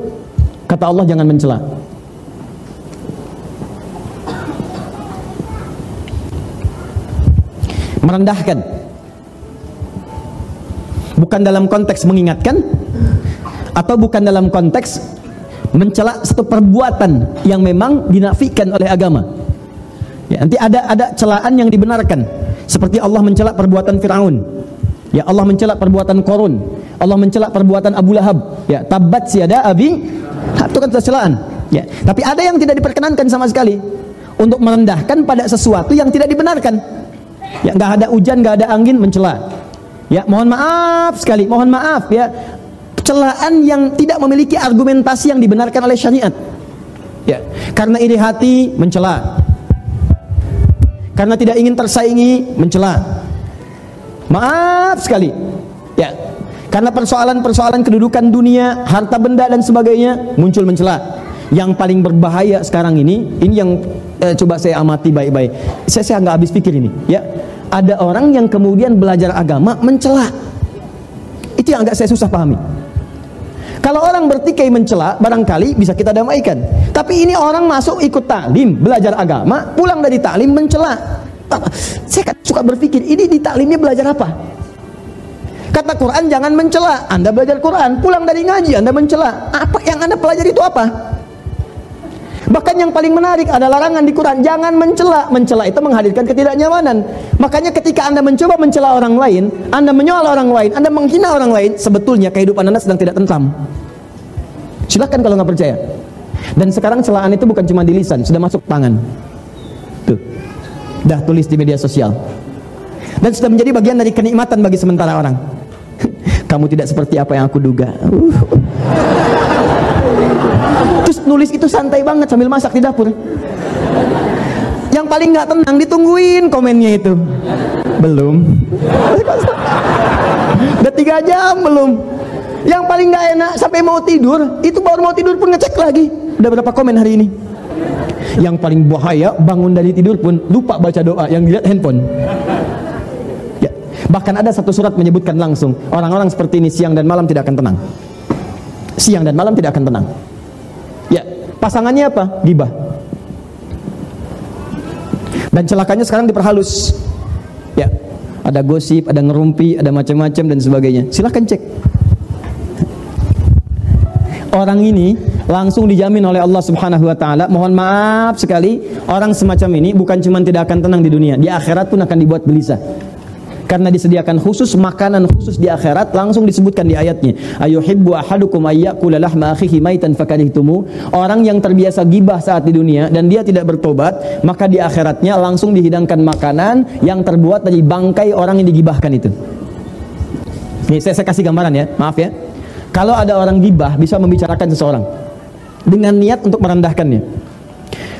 kata Allah jangan mencela. Merendahkan. Bukan dalam konteks mengingatkan atau bukan dalam konteks mencela satu perbuatan yang memang dinafikan oleh agama. Ya, nanti ada ada celaan yang dibenarkan. Seperti Allah mencela perbuatan Firaun. Ya, Allah mencela perbuatan Korun. Allah mencela perbuatan Abu Lahab. Ya, tabat siada abi. Itu kan celaan. Ya, tapi ada yang tidak diperkenankan sama sekali untuk merendahkan pada sesuatu yang tidak dibenarkan. Ya, nggak ada hujan, nggak ada angin mencela. Ya, mohon maaf sekali, mohon maaf ya. Celaan yang tidak memiliki argumentasi yang dibenarkan oleh syariat. Ya, karena iri hati mencela. Karena tidak ingin tersaingi mencela. Maaf sekali. Ya. Karena persoalan-persoalan kedudukan dunia, harta benda dan sebagainya muncul mencela. Yang paling berbahaya sekarang ini, ini yang eh, coba saya amati baik-baik. Saya saya nggak habis pikir ini, ya. Ada orang yang kemudian belajar agama mencela. Itu yang agak saya susah pahami. Kalau orang bertikai mencela, barangkali bisa kita damaikan. Tapi ini orang masuk ikut taklim, belajar agama, pulang dari taklim mencela. Saya suka berpikir ini di taklimnya belajar apa? Kata Quran jangan mencela. Anda belajar Quran pulang dari ngaji anda mencela. Apa yang anda pelajari itu apa bahkan yang paling menarik ada larangan di Quran jangan mencela. Mencela itu menghadirkan ketidaknyamanan. Makanya ketika anda mencoba mencela orang lain anda menyoal orang lain anda menghina orang lain sebetulnya kehidupan anda sedang tidak tentram. Silahkan kalau nggak percaya. Dan sekarang celaan itu bukan cuma di lisan sudah masuk tangan. Tuh. Dah tulis di media sosial. Dan sudah menjadi bagian dari kenikmatan bagi sementara orang. Kamu tidak seperti apa yang aku duga. Uh. Terus nulis itu santai banget sambil masak di dapur. Yang paling nggak tenang ditungguin komennya itu. Belum. Udah tiga jam belum. Yang paling nggak enak sampai mau tidur itu baru mau tidur pun ngecek lagi. Udah berapa komen hari ini? Yang paling bahaya bangun dari tidur pun lupa baca doa yang dilihat handphone. Ya. bahkan ada satu surat menyebutkan langsung orang-orang seperti ini siang dan malam tidak akan tenang. Siang dan malam tidak akan tenang pasangannya apa? Gibah. Dan celakanya sekarang diperhalus. Ya ada gosip ada ngerumpi ada macam-macam dan sebagainya. Silahkan cek. Orang ini langsung dijamin oleh Allah Subhanahu wa taala. Mohon maaf sekali, orang semacam ini bukan cuma tidak akan tenang di dunia, di akhirat pun akan dibuat gelisah. Karena disediakan khusus makanan khusus di akhirat langsung disebutkan di ayatnya. Ayuhibbu ahadukum ayyakula lahma akhihi maitan fakarihtumu. Orang yang terbiasa gibah saat di dunia dan dia tidak bertobat, maka di akhiratnya langsung dihidangkan makanan yang terbuat dari bangkai orang yang digibahkan itu. Ini saya, saya kasih gambaran ya, maaf ya. Kalau ada orang gibah bisa membicarakan seseorang dengan niat untuk merendahkannya.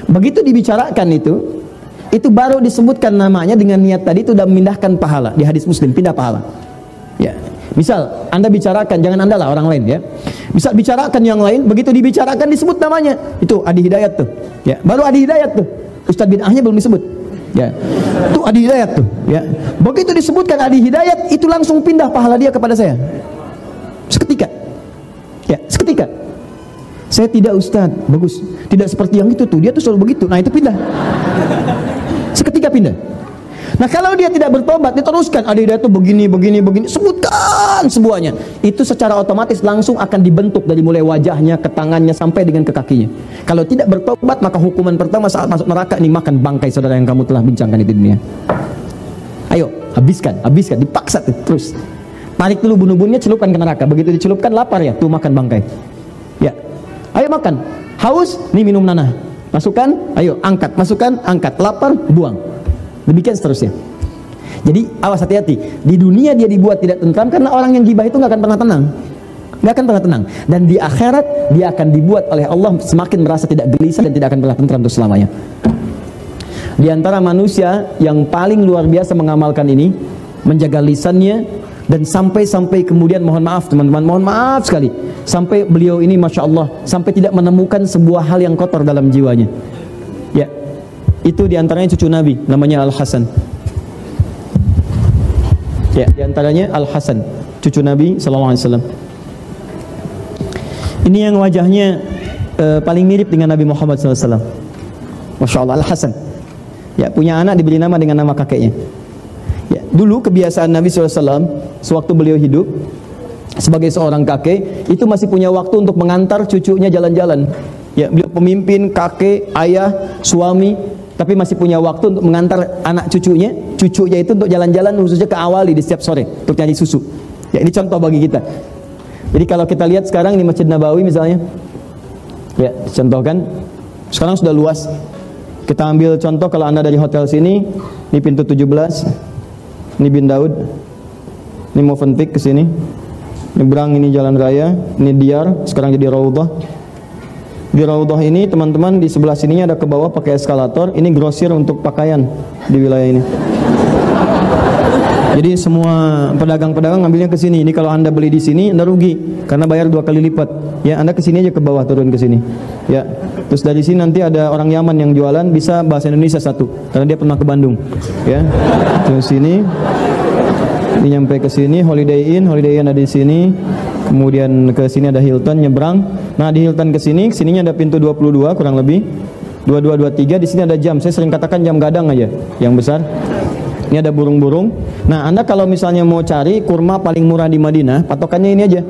Begitu dibicarakan itu, itu baru disebutkan namanya dengan niat tadi itu sudah memindahkan pahala di hadis Muslim pindah pahala. Ya. Misal Anda bicarakan jangan Anda lah orang lain ya. Bisa bicarakan yang lain, begitu dibicarakan disebut namanya. Itu Adi Hidayat tuh. Ya, baru Adi Hidayat tuh. Ustadz bin Ahnya belum disebut. Ya. Itu Adi Hidayat tuh, ya. Begitu disebutkan Adi Hidayat, itu langsung pindah pahala dia kepada saya. Seketika. Ya, seketika. Saya tidak Ustaz, bagus. Tidak seperti yang itu tuh, dia tuh selalu begitu. Nah itu pindah. Seketika pindah. Nah kalau dia tidak bertobat, diteruskan. Ada dia tuh begini, begini, begini. Sebutkan semuanya. Itu secara otomatis langsung akan dibentuk dari mulai wajahnya, ke tangannya, sampai dengan ke kakinya. Kalau tidak bertobat, maka hukuman pertama saat masuk neraka ini makan bangkai saudara yang kamu telah bincangkan di dunia. Ayo, habiskan, habiskan, dipaksa terus. Tarik dulu bunuh-bunuhnya, celupkan ke neraka. Begitu dicelupkan, lapar ya, tuh makan bangkai. Ayo makan. Haus, nih minum nanah. Masukkan, ayo angkat, masukkan, angkat. Lapar, buang. Demikian seterusnya. Jadi awas hati-hati. Di dunia dia dibuat tidak tentram karena orang yang gibah itu nggak akan pernah tenang. Nggak akan pernah tenang. Dan di akhirat dia akan dibuat oleh Allah semakin merasa tidak gelisah dan tidak akan pernah tentram untuk selamanya. Di antara manusia yang paling luar biasa mengamalkan ini, menjaga lisannya, dan sampai-sampai kemudian mohon maaf teman-teman mohon maaf sekali. Sampai beliau ini masya Allah sampai tidak menemukan sebuah hal yang kotor dalam jiwanya. Ya itu di antaranya cucu Nabi namanya Al Hasan ya di antaranya Al Hasan cucu Nabi Wasallam. Ini yang wajahnya uh, paling mirip dengan Nabi Muhammad SAW Masya Allah Al Hasan ya punya anak diberi nama dengan nama kakeknya. Ya, dulu kebiasaan Nabi SAW sewaktu beliau hidup sebagai seorang kakek itu masih punya waktu untuk mengantar cucunya jalan-jalan. Ya, beliau pemimpin, kakek, ayah, suami. tapi masih punya waktu untuk mengantar anak cucunya, cucunya itu untuk jalan-jalan khususnya ke awali di setiap sore untuk nyanyi susu. Ya ini contoh bagi kita. Jadi kalau kita lihat sekarang ini Masjid Nabawi misalnya, ya contohkan, sekarang sudah luas. Kita ambil contoh kalau anda dari hotel sini, ini pintu 17, ini bin Daud, ini Movenpick ke sini, ini berang ini jalan raya, ini Diar, sekarang jadi Raudhah. Di Raudhah ini teman-teman di sebelah sininya ada ke bawah pakai eskalator, ini grosir untuk pakaian di wilayah ini. Jadi semua pedagang-pedagang ngambilnya ke sini. Ini kalau Anda beli di sini Anda rugi karena bayar dua kali lipat. Ya, Anda ke sini aja ke bawah turun ke sini. Ya. Terus dari sini nanti ada orang Yaman yang jualan bisa bahasa Indonesia satu karena dia pernah ke Bandung. Ya. Terus sini ini nyampe ke sini Holiday Inn, Holiday Inn ada di sini. Kemudian ke sini ada Hilton nyebrang. Nah, di Hilton ke sini, sininya ada pintu 22 kurang lebih. 2223 di sini ada jam. Saya sering katakan jam gadang aja yang besar. Ini ada burung-burung. Nah, Anda kalau misalnya mau cari kurma paling murah di Madinah, patokannya ini aja.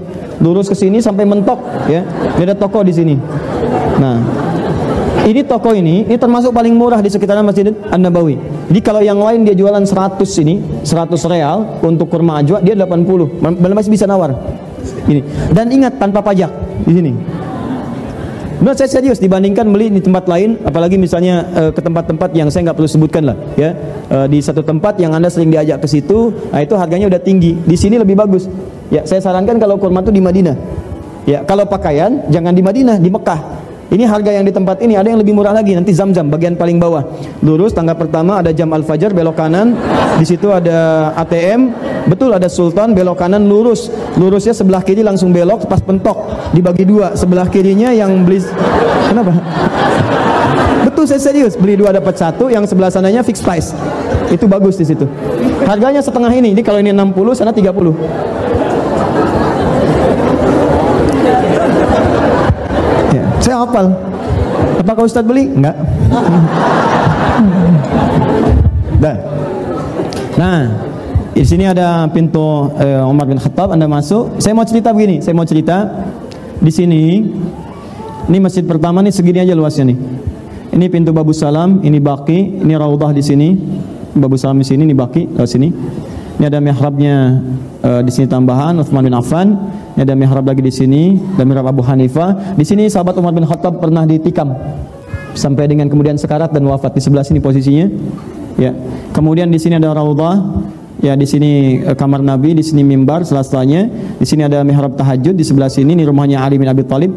Lurus ke sini sampai mentok, ya. Ini ada toko di sini. Nah, ini toko ini, ini termasuk paling murah di sekitaran Masjid An-Nabawi. Jadi kalau yang lain dia jualan 100 ini, 100 real untuk kurma ajwa, dia 80. Masih bisa nawar. Ini. Dan ingat tanpa pajak di sini. Nah, saya serius dibandingkan beli di tempat lain, apalagi misalnya uh, ke tempat-tempat yang saya nggak perlu sebutkan lah, ya. Uh, di satu tempat yang anda sering diajak ke situ, nah itu harganya udah tinggi. Di sini lebih bagus. Ya, saya sarankan kalau kurma itu di Madinah. Ya, kalau pakaian jangan di Madinah, di Mekah. Ini harga yang di tempat ini ada yang lebih murah lagi nanti zam-zam bagian paling bawah. Lurus tangga pertama ada jam Al-Fajar belok kanan. Di situ ada ATM. Betul ada Sultan belok kanan lurus. Lurusnya sebelah kiri langsung belok pas pentok dibagi dua. Sebelah kirinya yang beli Kenapa? Betul saya serius beli dua dapat satu yang sebelah sananya fixed price. Itu bagus di situ. Harganya setengah ini. Ini kalau ini 60 sana 30. Saya hafal. Apakah Ustadz beli? Enggak. Dah. Nah, di sini ada pintu eh, Umar bin Khattab. Anda masuk. Saya mau cerita begini. Saya mau cerita di sini. Ini masjid pertama nih segini aja luasnya nih. Ini pintu Babu Salam, ini Baki, ini Raudah di sini. Babu Salam di sini, ini Baki lewat sini. Ini ada mihrabnya uh, di sini tambahan Utsman bin Affan. Ini ada mihrab lagi di sini, dan mihrab Abu Hanifah. Di sini sahabat Umar bin Khattab pernah ditikam sampai dengan kemudian sekarat dan wafat di sebelah sini posisinya. Ya. Kemudian di sini ada raudhah, ya di sini eh, kamar Nabi, di sini mimbar selastanya. Di sini ada mihrab tahajud di sebelah sini ini rumahnya Ali bin Abi Thalib.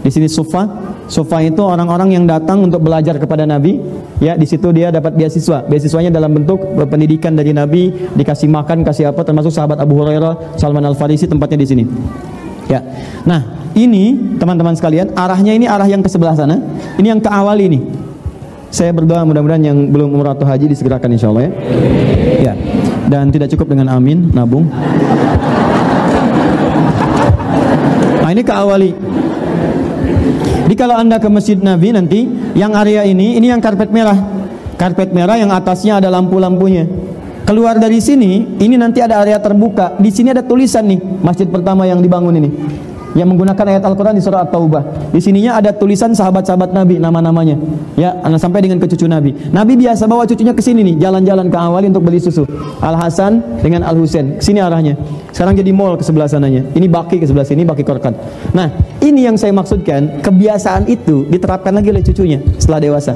Di sini sofa. Sofa itu orang-orang yang datang untuk belajar kepada Nabi. Ya di situ dia dapat beasiswa. Beasiswanya dalam bentuk pendidikan dari Nabi. Dikasih makan kasih apa termasuk sahabat Abu Hurairah Salman Al Farisi tempatnya di sini. Ya. Nah ini teman-teman sekalian arahnya ini arah yang ke sebelah sana. Ini yang ke awal ini saya berdoa mudah-mudahan yang belum umrah atau haji disegerakan insya Allah ya. Ya dan tidak cukup dengan amin nabung nah ini ke awali jadi kalau anda ke masjid Nabi nanti yang area ini ini yang karpet merah. Karpet merah yang atasnya ada lampu-lampunya. Keluar dari sini, ini nanti ada area terbuka. Di sini ada tulisan nih, masjid pertama yang dibangun ini. Yang menggunakan ayat Al-Quran di surah At-Taubah. Di sininya ada tulisan sahabat-sahabat Nabi, nama-namanya. Ya, sampai dengan ke cucu Nabi. Nabi biasa bawa cucunya ke sini nih, jalan-jalan ke awal untuk beli susu. Al Hasan dengan Al Husain. Sini arahnya. Sekarang jadi mall ke sebelah sananya. Ini baki ke sebelah sini, baki korkan. Nah, ini yang saya maksudkan, kebiasaan itu diterapkan lagi oleh cucunya setelah dewasa.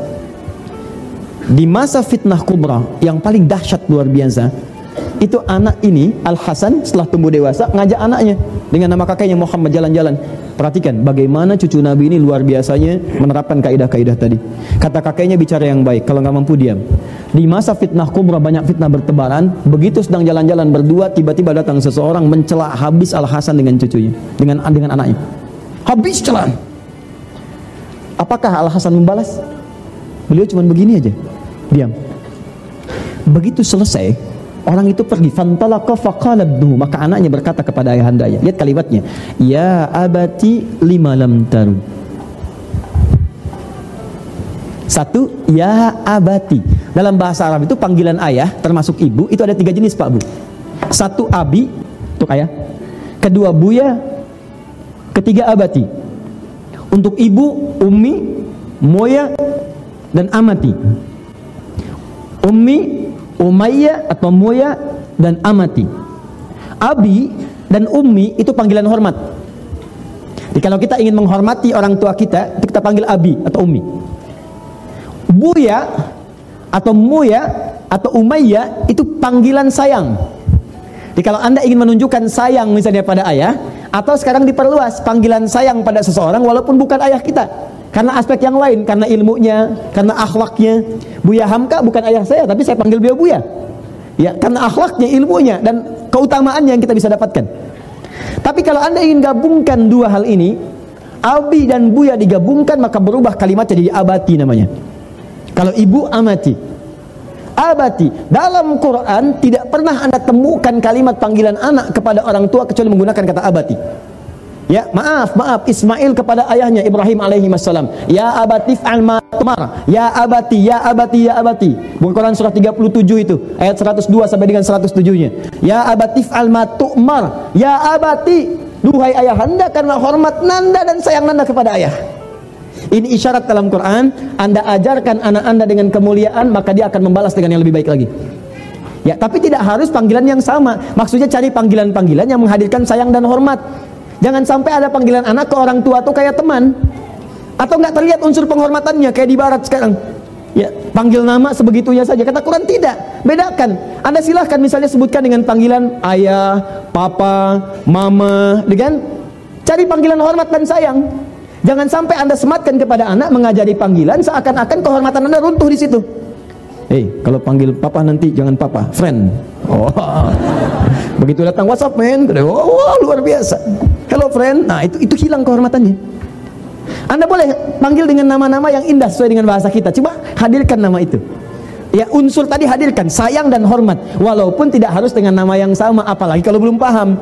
Di masa fitnah kubra yang paling dahsyat luar biasa, itu anak ini Al Hasan setelah tumbuh dewasa ngajak anaknya dengan nama kakeknya Muhammad jalan-jalan. Perhatikan bagaimana cucu Nabi ini luar biasanya menerapkan kaidah-kaidah tadi. Kata kakeknya bicara yang baik, kalau nggak mampu diam. Di masa fitnah kubra banyak fitnah bertebaran, begitu sedang jalan-jalan berdua tiba-tiba datang seseorang mencela habis Al Hasan dengan cucunya, dengan dengan anaknya. Habis celaan. Apakah Al Hasan membalas? Beliau cuma begini aja, diam. Begitu selesai, Orang itu pergi fantalaqa faqala maka anaknya berkata kepada ayahandanya. Lihat kalimatnya. Ya abati lima lam taru. Satu, ya abati. Dalam bahasa Arab itu panggilan ayah termasuk ibu itu ada tiga jenis Pak Bu. Satu abi untuk ayah. Kedua buya. Ketiga abati. Untuk ibu, umi, moya, dan amati. Ummi, Umayyah atau Muya dan amati. Abi dan ummi itu panggilan hormat. Jadi kalau kita ingin menghormati orang tua kita, kita panggil abi atau ummi. Buya atau muya atau umayya itu panggilan sayang. Jadi kalau Anda ingin menunjukkan sayang misalnya pada ayah, atau sekarang diperluas panggilan sayang pada seseorang walaupun bukan ayah kita. Karena aspek yang lain, karena ilmunya, karena akhlaknya. Buya Hamka bukan ayah saya, tapi saya panggil beliau Buya. Ya, karena akhlaknya, ilmunya dan keutamaannya yang kita bisa dapatkan. Tapi kalau Anda ingin gabungkan dua hal ini, Abi dan Buya digabungkan maka berubah kalimatnya jadi abati namanya. Kalau ibu amati. Abati. Dalam Quran tidak pernah Anda temukan kalimat panggilan anak kepada orang tua kecuali menggunakan kata abati. Ya, maaf, maaf Ismail kepada ayahnya Ibrahim alaihi wasallam. Ya abati fa'al ma tumar. Ya abati, ya abati, ya abati. Buku Quran surah 37 itu, ayat 102 sampai dengan 107-nya. Ya abati fa'al ma tumar. Ya abati, duhai ayahanda karena hormat nanda dan sayang nanda kepada ayah. Ini isyarat dalam Quran, Anda ajarkan anak Anda dengan kemuliaan, maka dia akan membalas dengan yang lebih baik lagi. Ya, tapi tidak harus panggilan yang sama. Maksudnya cari panggilan-panggilan yang menghadirkan sayang dan hormat. Jangan sampai ada panggilan anak ke orang tua tuh kayak teman. Atau nggak terlihat unsur penghormatannya kayak di barat sekarang. Ya, panggil nama sebegitunya saja. Kata Quran tidak. Bedakan. Anda silahkan misalnya sebutkan dengan panggilan ayah, papa, mama, dengan cari panggilan hormat dan sayang. Jangan sampai Anda sematkan kepada anak mengajari panggilan seakan-akan kehormatan Anda runtuh di situ. Hei, kalau panggil papa nanti jangan papa, friend. Oh. Begitu datang WhatsApp, men, oh, luar biasa. Friend. Nah, itu itu hilang kehormatannya. Anda boleh panggil dengan nama-nama yang indah sesuai dengan bahasa kita. Coba hadirkan nama itu. Ya unsur tadi hadirkan sayang dan hormat walaupun tidak harus dengan nama yang sama apalagi kalau belum paham.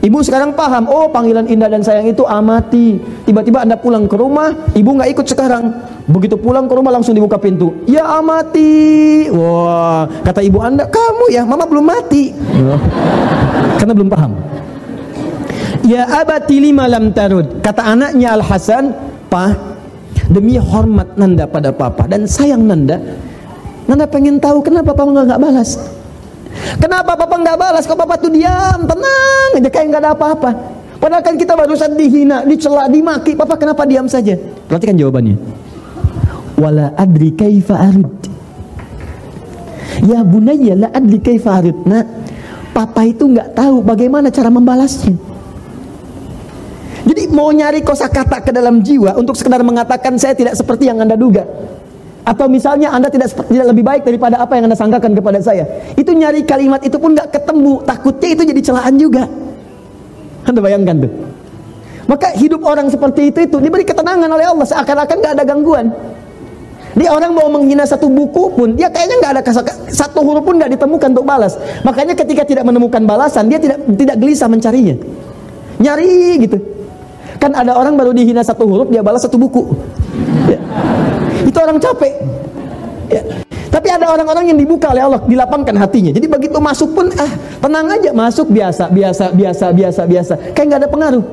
Ibu sekarang paham, oh panggilan indah dan sayang itu amati. Tiba-tiba Anda pulang ke rumah, ibu nggak ikut sekarang. Begitu pulang ke rumah langsung dibuka pintu. Ya amati. Wah, kata ibu Anda, kamu ya, mama belum mati. Karena belum paham. Ya abati lima lam tarud. Kata anaknya Al Hasan, "Pa, demi hormat Nanda pada papa dan sayang Nanda, Nanda pengen tahu kenapa papa nggak balas. Kenapa papa nggak balas? Kok papa tuh diam, tenang aja kayak nggak ada apa-apa. Padahal kan kita barusan dihina, dicela, dimaki. Papa kenapa diam saja? Perhatikan jawabannya. Wala adri kaifa arid. Ya bunayya la adri kaifa arid. Nah, papa itu nggak tahu bagaimana cara membalasnya. Mau nyari kosakata ke dalam jiwa untuk sekedar mengatakan saya tidak seperti yang Anda duga. Atau misalnya Anda tidak tidak lebih baik daripada apa yang Anda sangkakan kepada saya. Itu nyari kalimat itu pun nggak ketemu, takutnya itu jadi celaan juga. Anda bayangkan tuh. Maka hidup orang seperti itu itu diberi ketenangan oleh Allah seakan-akan nggak ada gangguan. Dia orang mau menghina satu buku pun, dia kayaknya nggak ada satu huruf pun nggak ditemukan untuk balas. Makanya ketika tidak menemukan balasan, dia tidak tidak gelisah mencarinya. Nyari gitu. Kan ada orang baru dihina satu huruf, dia balas satu buku. Ya. Itu orang capek. Ya. Tapi ada orang-orang yang dibuka oleh Allah, dilapangkan hatinya. Jadi begitu masuk pun, ah tenang aja masuk biasa, biasa, biasa, biasa, biasa. Kayak nggak ada pengaruh.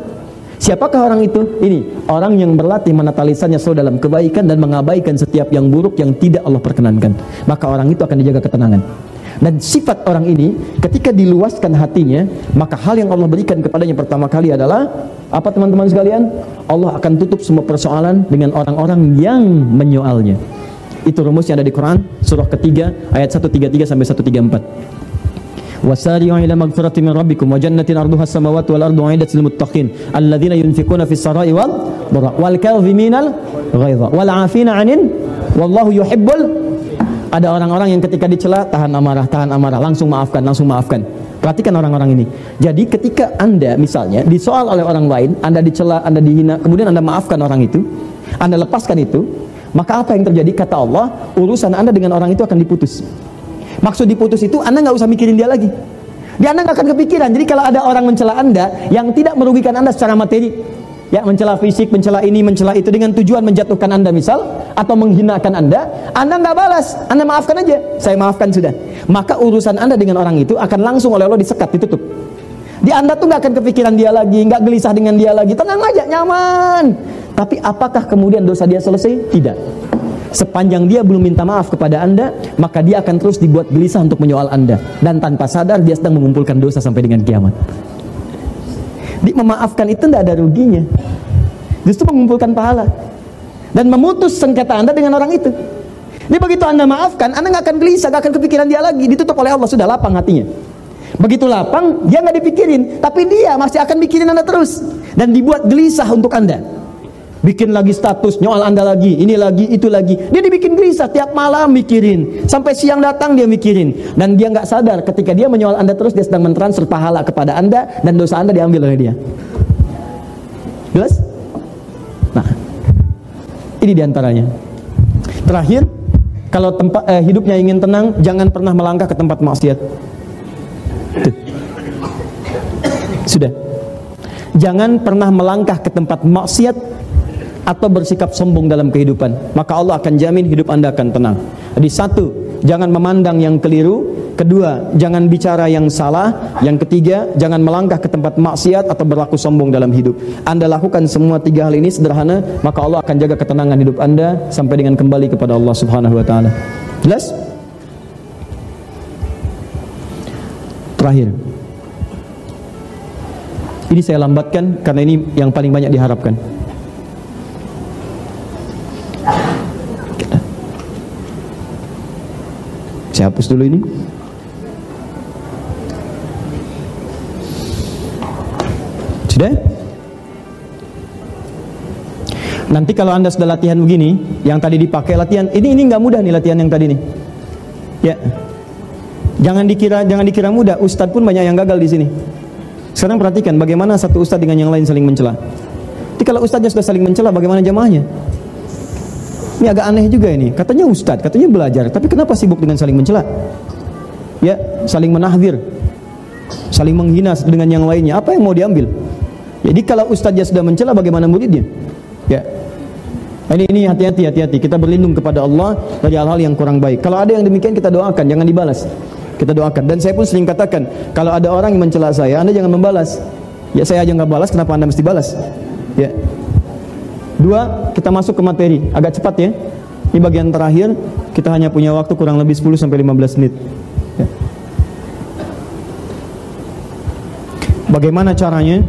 Siapakah orang itu? Ini orang yang berlatih menata lisannya selalu dalam kebaikan dan mengabaikan setiap yang buruk yang tidak Allah perkenankan. Maka orang itu akan dijaga ketenangan. Dan sifat orang ini ketika diluaskan hatinya, maka hal yang Allah berikan kepadanya pertama kali adalah apa teman-teman sekalian? Allah akan tutup semua persoalan dengan orang-orang yang menyoalnya. Itu rumus yang ada di Quran surah ketiga ayat 133 sampai 134. وسارعوا إلى مغفرة من ربكم وجنة أرضها السماوات والأرض أعدت للمتقين الذين ينفقون في السراء والضراء والكاظمين الغيظ والعافين عن والله يحب ada orang-orang yang ketika dicela tahan amarah, tahan amarah, langsung maafkan, langsung maafkan. Perhatikan orang-orang ini. Jadi ketika Anda misalnya disoal oleh orang lain, Anda dicela, Anda dihina, kemudian Anda maafkan orang itu, Anda lepaskan itu, maka apa yang terjadi? Kata Allah, urusan Anda dengan orang itu akan diputus. Maksud diputus itu Anda nggak usah mikirin dia lagi. Dia Anda nggak akan kepikiran. Jadi kalau ada orang mencela Anda yang tidak merugikan Anda secara materi, ya mencela fisik, mencela ini, mencela itu dengan tujuan menjatuhkan Anda misal atau menghinakan Anda, Anda nggak balas, Anda maafkan aja. Saya maafkan sudah. Maka urusan Anda dengan orang itu akan langsung oleh Allah disekat, ditutup. Di Anda tuh nggak akan kepikiran dia lagi, nggak gelisah dengan dia lagi, tenang aja, nyaman. Tapi apakah kemudian dosa dia selesai? Tidak. sepanjang dia belum minta maaf kepada Anda, maka dia akan terus dibuat gelisah untuk menyoal Anda dan tanpa sadar dia sedang mengumpulkan dosa sampai dengan kiamat. Di memaafkan itu tidak ada ruginya. Justru mengumpulkan pahala dan memutus sengketa Anda dengan orang itu. Ini begitu Anda maafkan, Anda nggak akan gelisah, nggak akan kepikiran dia lagi, ditutup oleh Allah sudah lapang hatinya. Begitu lapang, dia nggak dipikirin, tapi dia masih akan mikirin Anda terus dan dibuat gelisah untuk Anda. Bikin lagi status, nyoal Anda lagi, ini lagi, itu lagi. Dia dibikin gelisah tiap malam mikirin, sampai siang datang dia mikirin dan dia nggak sadar ketika dia menyoal Anda terus dia sedang mentransfer pahala kepada Anda dan dosa Anda diambil oleh dia. Jelas? Nah, ini di antaranya. Terakhir, kalau tempat eh, hidupnya ingin tenang, jangan pernah melangkah ke tempat maksiat. Tuh. Sudah. Jangan pernah melangkah ke tempat maksiat atau bersikap sombong dalam kehidupan. Maka Allah akan jamin hidup Anda akan tenang. Jadi satu, jangan memandang yang keliru. Kedua, jangan bicara yang salah. Yang ketiga, jangan melangkah ke tempat maksiat atau berlaku sombong dalam hidup. Anda lakukan semua tiga hal ini sederhana, maka Allah akan jaga ketenangan hidup Anda sampai dengan kembali kepada Allah Subhanahu wa taala. Jelas? Terakhir. Ini saya lambatkan karena ini yang paling banyak diharapkan. Saya hapus dulu ini. Sudah? Nanti kalau anda sudah latihan begini, yang tadi dipakai latihan, ini ini nggak mudah nih latihan yang tadi nih. Ya, jangan dikira jangan dikira mudah. Ustadz pun banyak yang gagal di sini. Sekarang perhatikan bagaimana satu ustadz dengan yang lain saling mencela. Jadi kalau ustadznya sudah saling mencela, bagaimana jamaahnya? Ini agak aneh juga ini. Katanya ustadz, katanya belajar, tapi kenapa sibuk dengan saling mencela? Ya, saling menahdir, saling menghina dengan yang lainnya. Apa yang mau diambil? Jadi kalau ustadznya sudah mencela, bagaimana muridnya? Ya, ini ini hati-hati hati-hati. Kita berlindung kepada Allah dari hal-hal yang kurang baik. Kalau ada yang demikian kita doakan, jangan dibalas. Kita doakan. Dan saya pun sering katakan, kalau ada orang yang mencela saya, Anda jangan membalas. Ya saya aja nggak balas, kenapa Anda mesti balas? Ya. Dua, kita masuk ke materi. Agak cepat ya. Ini bagian terakhir, kita hanya punya waktu kurang lebih 10 sampai 15 menit. Ya. Bagaimana caranya?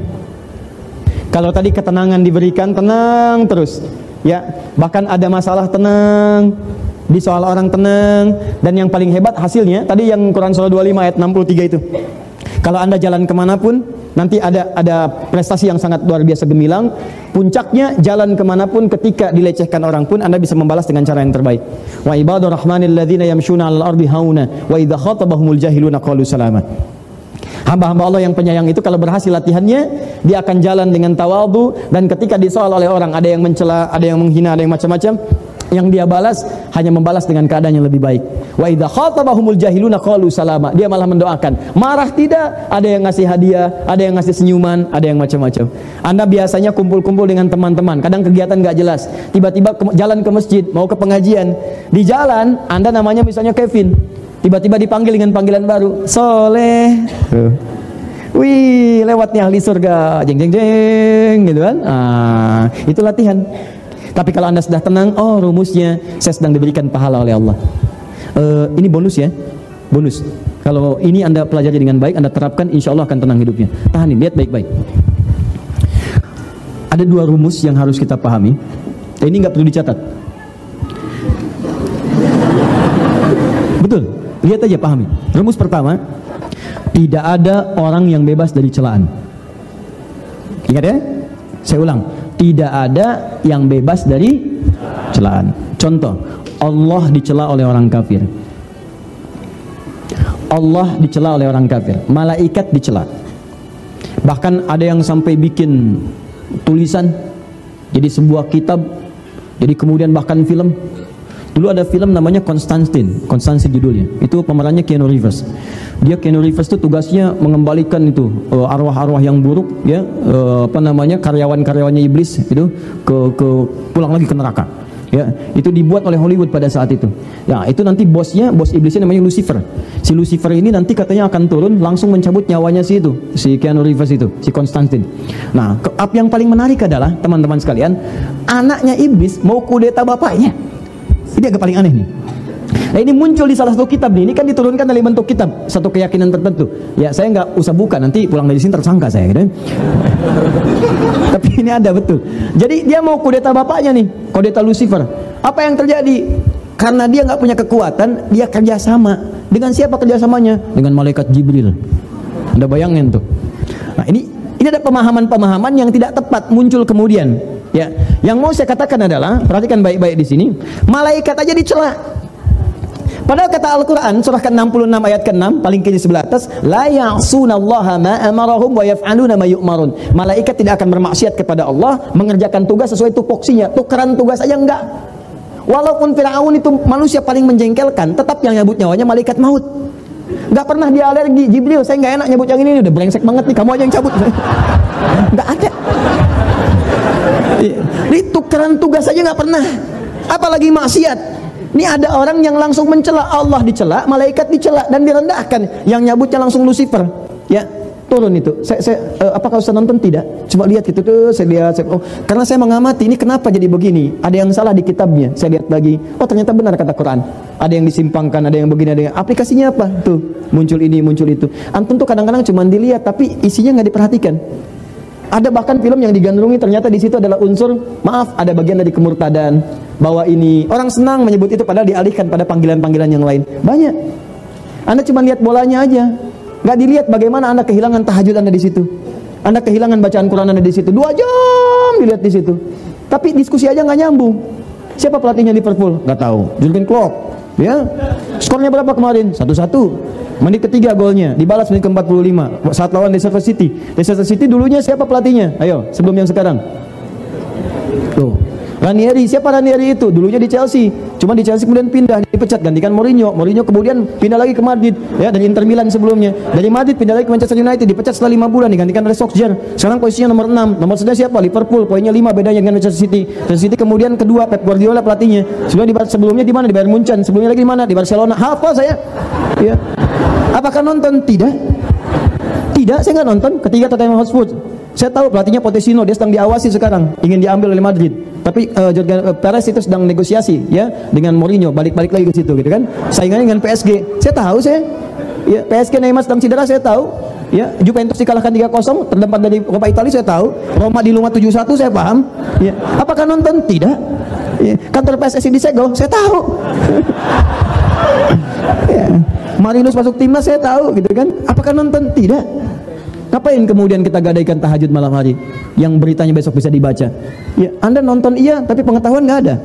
Kalau tadi ketenangan diberikan, tenang terus. Ya, bahkan ada masalah tenang, di soal orang tenang dan yang paling hebat hasilnya tadi yang Quran surah 25 ayat 63 itu kalau anda jalan ke mana pun nanti ada ada prestasi yang sangat luar biasa gemilang. Puncaknya jalan ke mana pun ketika dilecehkan orang pun anda bisa membalas dengan cara yang terbaik. Wa ibadur rahmanil ladzina yamshuna al ardi hauna wa idza khatabahumul jahiluna qalu salama. Hamba-hamba Allah yang penyayang itu kalau berhasil latihannya, dia akan jalan dengan tawadu dan ketika disoal oleh orang, ada yang mencela, ada yang menghina, ada yang macam-macam, yang dia balas hanya membalas dengan keadaan yang lebih baik. Wa idza khatabahumul jahiluna qalu salama. Dia malah mendoakan. Marah tidak, ada yang ngasih hadiah, ada yang ngasih senyuman, ada yang macam-macam. Anda biasanya kumpul-kumpul dengan teman-teman, kadang kegiatan nggak jelas. Tiba-tiba ke, jalan ke masjid, mau ke pengajian. Di jalan, Anda namanya misalnya Kevin. Tiba-tiba dipanggil dengan panggilan baru, Soleh. Wih, lewatnya ahli surga, jeng jeng jeng, gitu kan? Ah, itu latihan. Tapi kalau anda sudah tenang, oh rumusnya saya sedang diberikan pahala oleh Allah. Uh, ini bonus ya, bonus. Kalau ini anda pelajari dengan baik, anda terapkan, insya Allah akan tenang hidupnya. Tahanin, lihat baik-baik. Ada dua rumus yang harus kita pahami. Ini nggak perlu dicatat. Betul, lihat aja pahami. Rumus pertama, tidak ada orang yang bebas dari celaan. Ingat ya? Saya ulang, tidak ada yang bebas dari celaan. Contoh, Allah dicela oleh orang kafir. Allah dicela oleh orang kafir, malaikat dicela. Bahkan ada yang sampai bikin tulisan jadi sebuah kitab, jadi kemudian bahkan film. Dulu ada film namanya Konstantin, Konstantin judulnya. Itu pemerannya Keanu Reeves. Dia Keanu Reeves itu tugasnya mengembalikan itu uh, arwah-arwah yang buruk ya uh, apa namanya karyawan-karyawannya iblis itu ke ke pulang lagi ke neraka. Ya, itu dibuat oleh Hollywood pada saat itu. Ya, itu nanti bosnya, bos iblisnya namanya Lucifer. Si Lucifer ini nanti katanya akan turun langsung mencabut nyawanya si itu, si Keanu Reeves itu, si Konstantin. Nah, apa yang paling menarik adalah teman-teman sekalian, anaknya iblis mau kudeta bapaknya. Ini agak paling aneh nih. Nah ini muncul di salah satu kitab nih. Ini kan diturunkan dari bentuk kitab satu keyakinan tertentu. Ya saya nggak usah buka nanti pulang dari sini tersangka saya gitu. Tapi ini ada betul. Jadi dia mau kudeta bapaknya nih, kudeta Lucifer. Apa yang terjadi? Karena dia nggak punya kekuatan, dia kerjasama. Dengan siapa kerjasamanya? Dengan malaikat Jibril. Anda bayangin tuh. Nah ini ini ada pemahaman-pemahaman yang tidak tepat muncul kemudian. Ya, yang mau saya katakan adalah perhatikan baik-baik di sini, malaikat aja dicela. Padahal kata Al-Quran surah ke-66 ayat ke-6 paling kiri sebelah atas la ya'sunallaha ma amarahum wa yaf'aluna ma yu'marun. Malaikat tidak akan bermaksiat kepada Allah mengerjakan tugas sesuai tupoksinya. Tukeran tugas aja enggak. Walaupun Firaun itu manusia paling menjengkelkan, tetap yang nyabut nyawanya malaikat maut. Enggak pernah dia alergi Jibril, saya enggak enak nyabut yang ini udah brengsek banget nih, kamu aja yang cabut. Enggak ada. Ini tukeran tugas aja enggak pernah. Apalagi maksiat. Ini ada orang yang langsung mencela Allah dicela, malaikat dicela dan direndahkan. Yang nyabutnya langsung Lucifer. Ya, turun itu. Saya, saya uh, apakah Ustaz nonton tidak? Coba lihat gitu tuh, saya lihat saya, oh, karena saya mengamati ini kenapa jadi begini? Ada yang salah di kitabnya. Saya lihat lagi. Oh, ternyata benar kata Quran. Ada yang disimpangkan, ada yang begini, ada yang aplikasinya apa? Tuh, muncul ini, muncul itu. Antum tuh kadang-kadang cuma dilihat tapi isinya nggak diperhatikan. Ada bahkan film yang digandrungi ternyata di situ adalah unsur maaf ada bagian dari kemurtadan bahwa ini orang senang menyebut itu padahal dialihkan pada panggilan-panggilan yang lain. Banyak. Anda cuma lihat bolanya aja. Nggak dilihat bagaimana Anda kehilangan tahajud Anda di situ. Anda kehilangan bacaan Quran Anda di situ. Dua jam dilihat di situ. Tapi diskusi aja nggak nyambung. Siapa pelatihnya Liverpool? Nggak tahu. Jurgen Klopp. Ya. Skornya berapa kemarin? Satu-satu. Menit ketiga golnya, dibalas menit ke-45 saat lawan Leicester City. Leicester City dulunya siapa pelatihnya? Ayo, sebelum yang sekarang. Tuh. Ranieri, siapa Ranieri itu? Dulunya di Chelsea, cuma di Chelsea kemudian pindah, dipecat, gantikan Mourinho. Mourinho kemudian pindah lagi ke Madrid, ya dari Inter Milan sebelumnya. Dari Madrid pindah lagi ke Manchester United, dipecat setelah 5 bulan, digantikan oleh Solskjaer. Sekarang posisinya nomor 6. Nomor 1 siapa? Liverpool, poinnya 5 bedanya dengan Manchester City. Manchester City kemudian kedua Pep Guardiola pelatihnya. Sebelumnya di sebelumnya di mana? Di Bayern Munchen. Sebelumnya lagi di mana? Di Barcelona. Hafal saya. Ya. Apakah nonton? Tidak. Tidak, saya nggak nonton. Ketiga Tottenham Hotspur. Saya tahu pelatihnya Pochettino, dia sedang diawasi sekarang, ingin diambil oleh Madrid. Tapi uh, Jurgen uh, Perez itu sedang negosiasi ya dengan Mourinho, balik-balik lagi ke situ gitu kan. Saingannya dengan PSG. Saya tahu saya. Ya, PSG Neymar sedang cedera saya tahu. Ya, Juventus dikalahkan 3-0 terdapat dari Copa Italia saya tahu. Roma di rumah 7-1 saya paham. Ya. Apakah nonton? Tidak. Ya. Kantor PSSI disegel, saya tahu. ya. Marinus masuk timnas saya tahu gitu kan. Apakah nonton? Tidak. Ngapain kemudian kita gadaikan tahajud malam hari yang beritanya besok bisa dibaca? Ya, Anda nonton iya, tapi pengetahuan nggak ada.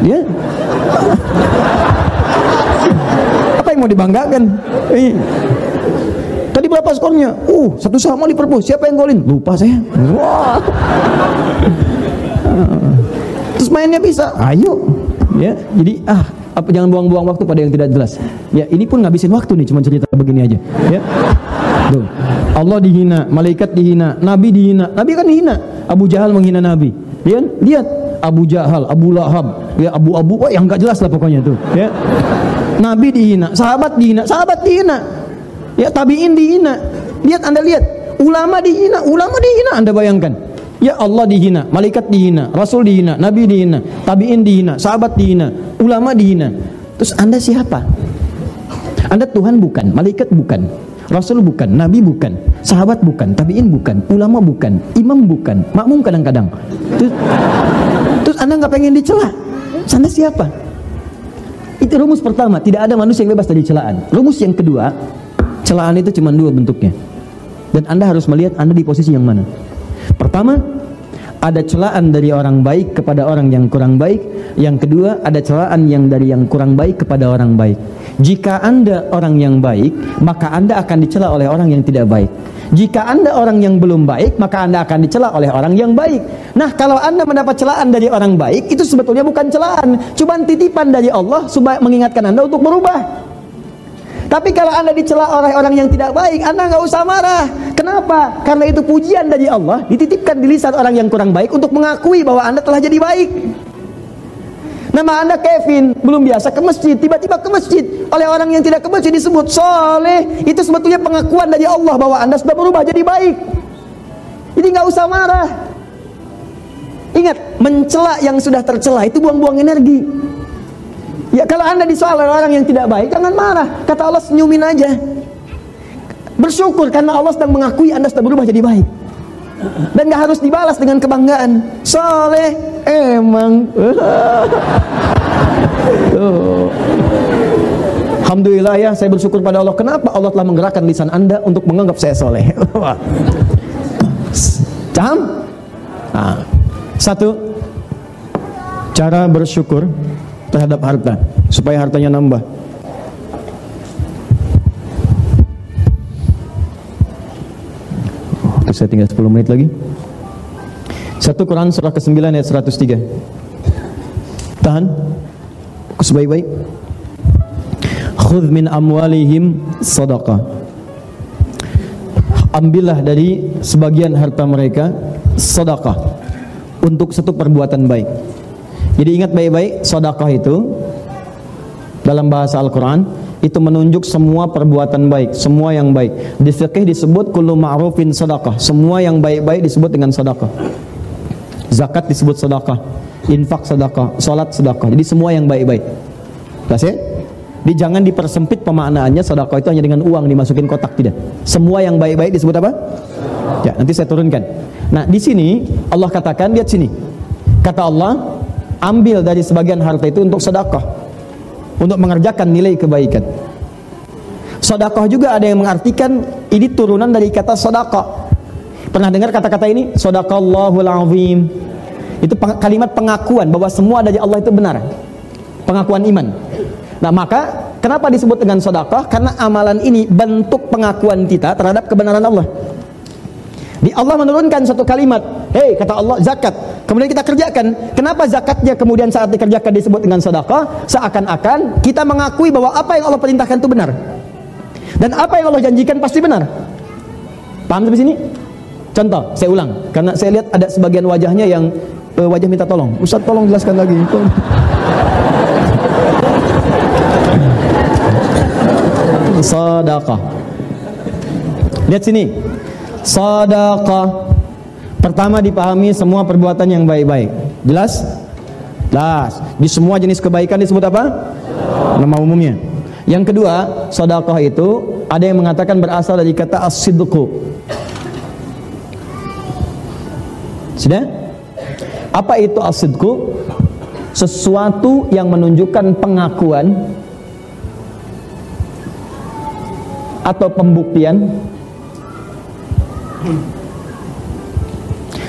Ya. Apa yang mau dibanggakan? Eh. Tadi berapa skornya? Uh, satu sama Liverpool. Siapa yang golin? Lupa saya. Wah. Terus mainnya bisa. Ayo. Ya, jadi ah apa jangan buang-buang waktu pada yang tidak jelas. Ya, ini pun ngabisin waktu nih cuma cerita begini aja. Ya. Tuh. Allah dihina, malaikat dihina, nabi dihina. Nabi kan dihina. Abu Jahal menghina nabi. Ya, lihat Abu Jahal, Abu Lahab, ya Abu Abu, oh yang enggak jelas lah pokoknya tuh, ya. Nabi dihina, sahabat dihina, sahabat dihina. Ya, tabi'in dihina. Lihat Anda lihat, ulama dihina, ulama dihina Anda bayangkan. Ya Allah dihina, malaikat dihina, rasul dihina, nabi dihina, tabi'in dihina, sahabat dihina, ulama dihina. Terus Anda siapa? Anda Tuhan bukan, malaikat bukan, rasul bukan, nabi bukan, sahabat bukan, tabi'in bukan, ulama bukan, imam bukan, makmum kadang-kadang. Terus, terus Anda nggak pengen dicela? Anda siapa? Itu rumus pertama, tidak ada manusia yang bebas dari celaan. Rumus yang kedua, celaan itu cuma dua bentuknya. Dan Anda harus melihat Anda di posisi yang mana. Pertama, ada celaan dari orang baik kepada orang yang kurang baik. Yang kedua, ada celaan yang dari yang kurang baik kepada orang baik. Jika Anda orang yang baik, maka Anda akan dicela oleh orang yang tidak baik. Jika Anda orang yang belum baik, maka Anda akan dicela oleh orang yang baik. Nah, kalau Anda mendapat celaan dari orang baik, itu sebetulnya bukan celaan, cuma titipan dari Allah supaya mengingatkan Anda untuk berubah. Tapi kalau anda dicela oleh orang yang tidak baik, anda nggak usah marah. Kenapa? Karena itu pujian dari Allah dititipkan di lisan orang yang kurang baik untuk mengakui bahwa anda telah jadi baik. Nama anda Kevin, belum biasa ke masjid, tiba-tiba ke masjid. Oleh orang yang tidak ke masjid disebut soleh. Itu sebetulnya pengakuan dari Allah bahwa anda sudah berubah jadi baik. Jadi nggak usah marah. Ingat, mencela yang sudah tercela itu buang-buang energi. Ya kalau anda disoal orang yang tidak baik, jangan marah. Kata Allah senyumin aja. Bersyukur karena Allah sedang mengakui anda sudah berubah jadi baik. Dan gak harus dibalas dengan kebanggaan. Soleh emang. Alhamdulillah ya, saya bersyukur pada Allah. Kenapa Allah telah menggerakkan lisan anda untuk menganggap saya soleh? Paham? Nah, satu, cara bersyukur terhadap harta supaya hartanya nambah. Saya tinggal 10 menit lagi. Satu Quran surah ke-9 ayat 103. Tahan. Fokus baik-baik. Khudh min amwalihim sadaqah. Ambillah dari sebagian harta mereka sedekah untuk satu perbuatan baik. Jadi ingat baik-baik, sedekah itu dalam bahasa Al-Qur'an itu menunjuk semua perbuatan baik, semua yang baik. Di fikih disebut kullu ma'rufin sedekah. Semua yang baik-baik disebut dengan sedekah. Zakat disebut sedekah, infak sedekah, salat sedekah. Jadi semua yang baik-baik. Jelas ya? Jangan dipersempit pemaknaannya sedekah itu hanya dengan uang dimasukin kotak tidak. Semua yang baik-baik disebut apa? Ya, nanti saya turunkan. Nah, di sini Allah katakan lihat sini. Kata Allah, ambil dari sebagian harta itu untuk sedekah. Untuk mengerjakan nilai kebaikan. Sedekah juga ada yang mengartikan ini turunan dari kata sedekah. Pernah dengar kata-kata ini? Sadaqallahul azim. Itu kalimat pengakuan bahwa semua dari Allah itu benar. Pengakuan iman. Nah maka kenapa disebut dengan sedekah? Karena amalan ini bentuk pengakuan kita terhadap kebenaran Allah. Di Allah menurunkan satu kalimat, hei kata Allah zakat. Kemudian kita kerjakan. Kenapa zakatnya kemudian saat dikerjakan disebut dengan sedekah? Seakan-akan kita mengakui bahwa apa yang Allah perintahkan itu benar. Dan apa yang Allah janjikan pasti benar. Paham sampai sini? Contoh, saya ulang karena saya lihat ada sebagian wajahnya yang uh, wajah minta tolong. Ustaz tolong jelaskan lagi. Sadaqah. Lihat sini. Sadaqah. Pertama dipahami semua perbuatan yang baik-baik. Jelas? Jelas. Di semua jenis kebaikan disebut apa? Nama umumnya. Yang kedua, sedekah itu ada yang mengatakan berasal dari kata as-sidqu. Sudah? Apa itu as-sidqu? Sesuatu yang menunjukkan pengakuan atau pembuktian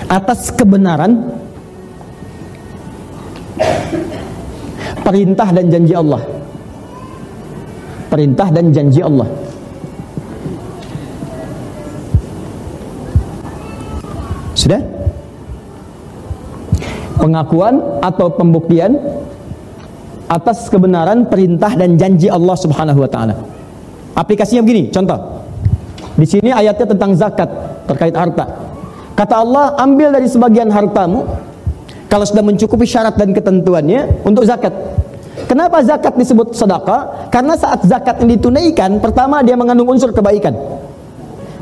atas kebenaran perintah dan janji Allah. Perintah dan janji Allah. Sudah? Pengakuan atau pembuktian atas kebenaran perintah dan janji Allah Subhanahu wa taala. Aplikasinya begini contoh. Di sini ayatnya tentang zakat terkait harta. Kata Allah, ambil dari sebagian hartamu kalau sudah mencukupi syarat dan ketentuannya untuk zakat. Kenapa zakat disebut sedekah? Karena saat zakat yang ditunaikan, pertama dia mengandung unsur kebaikan.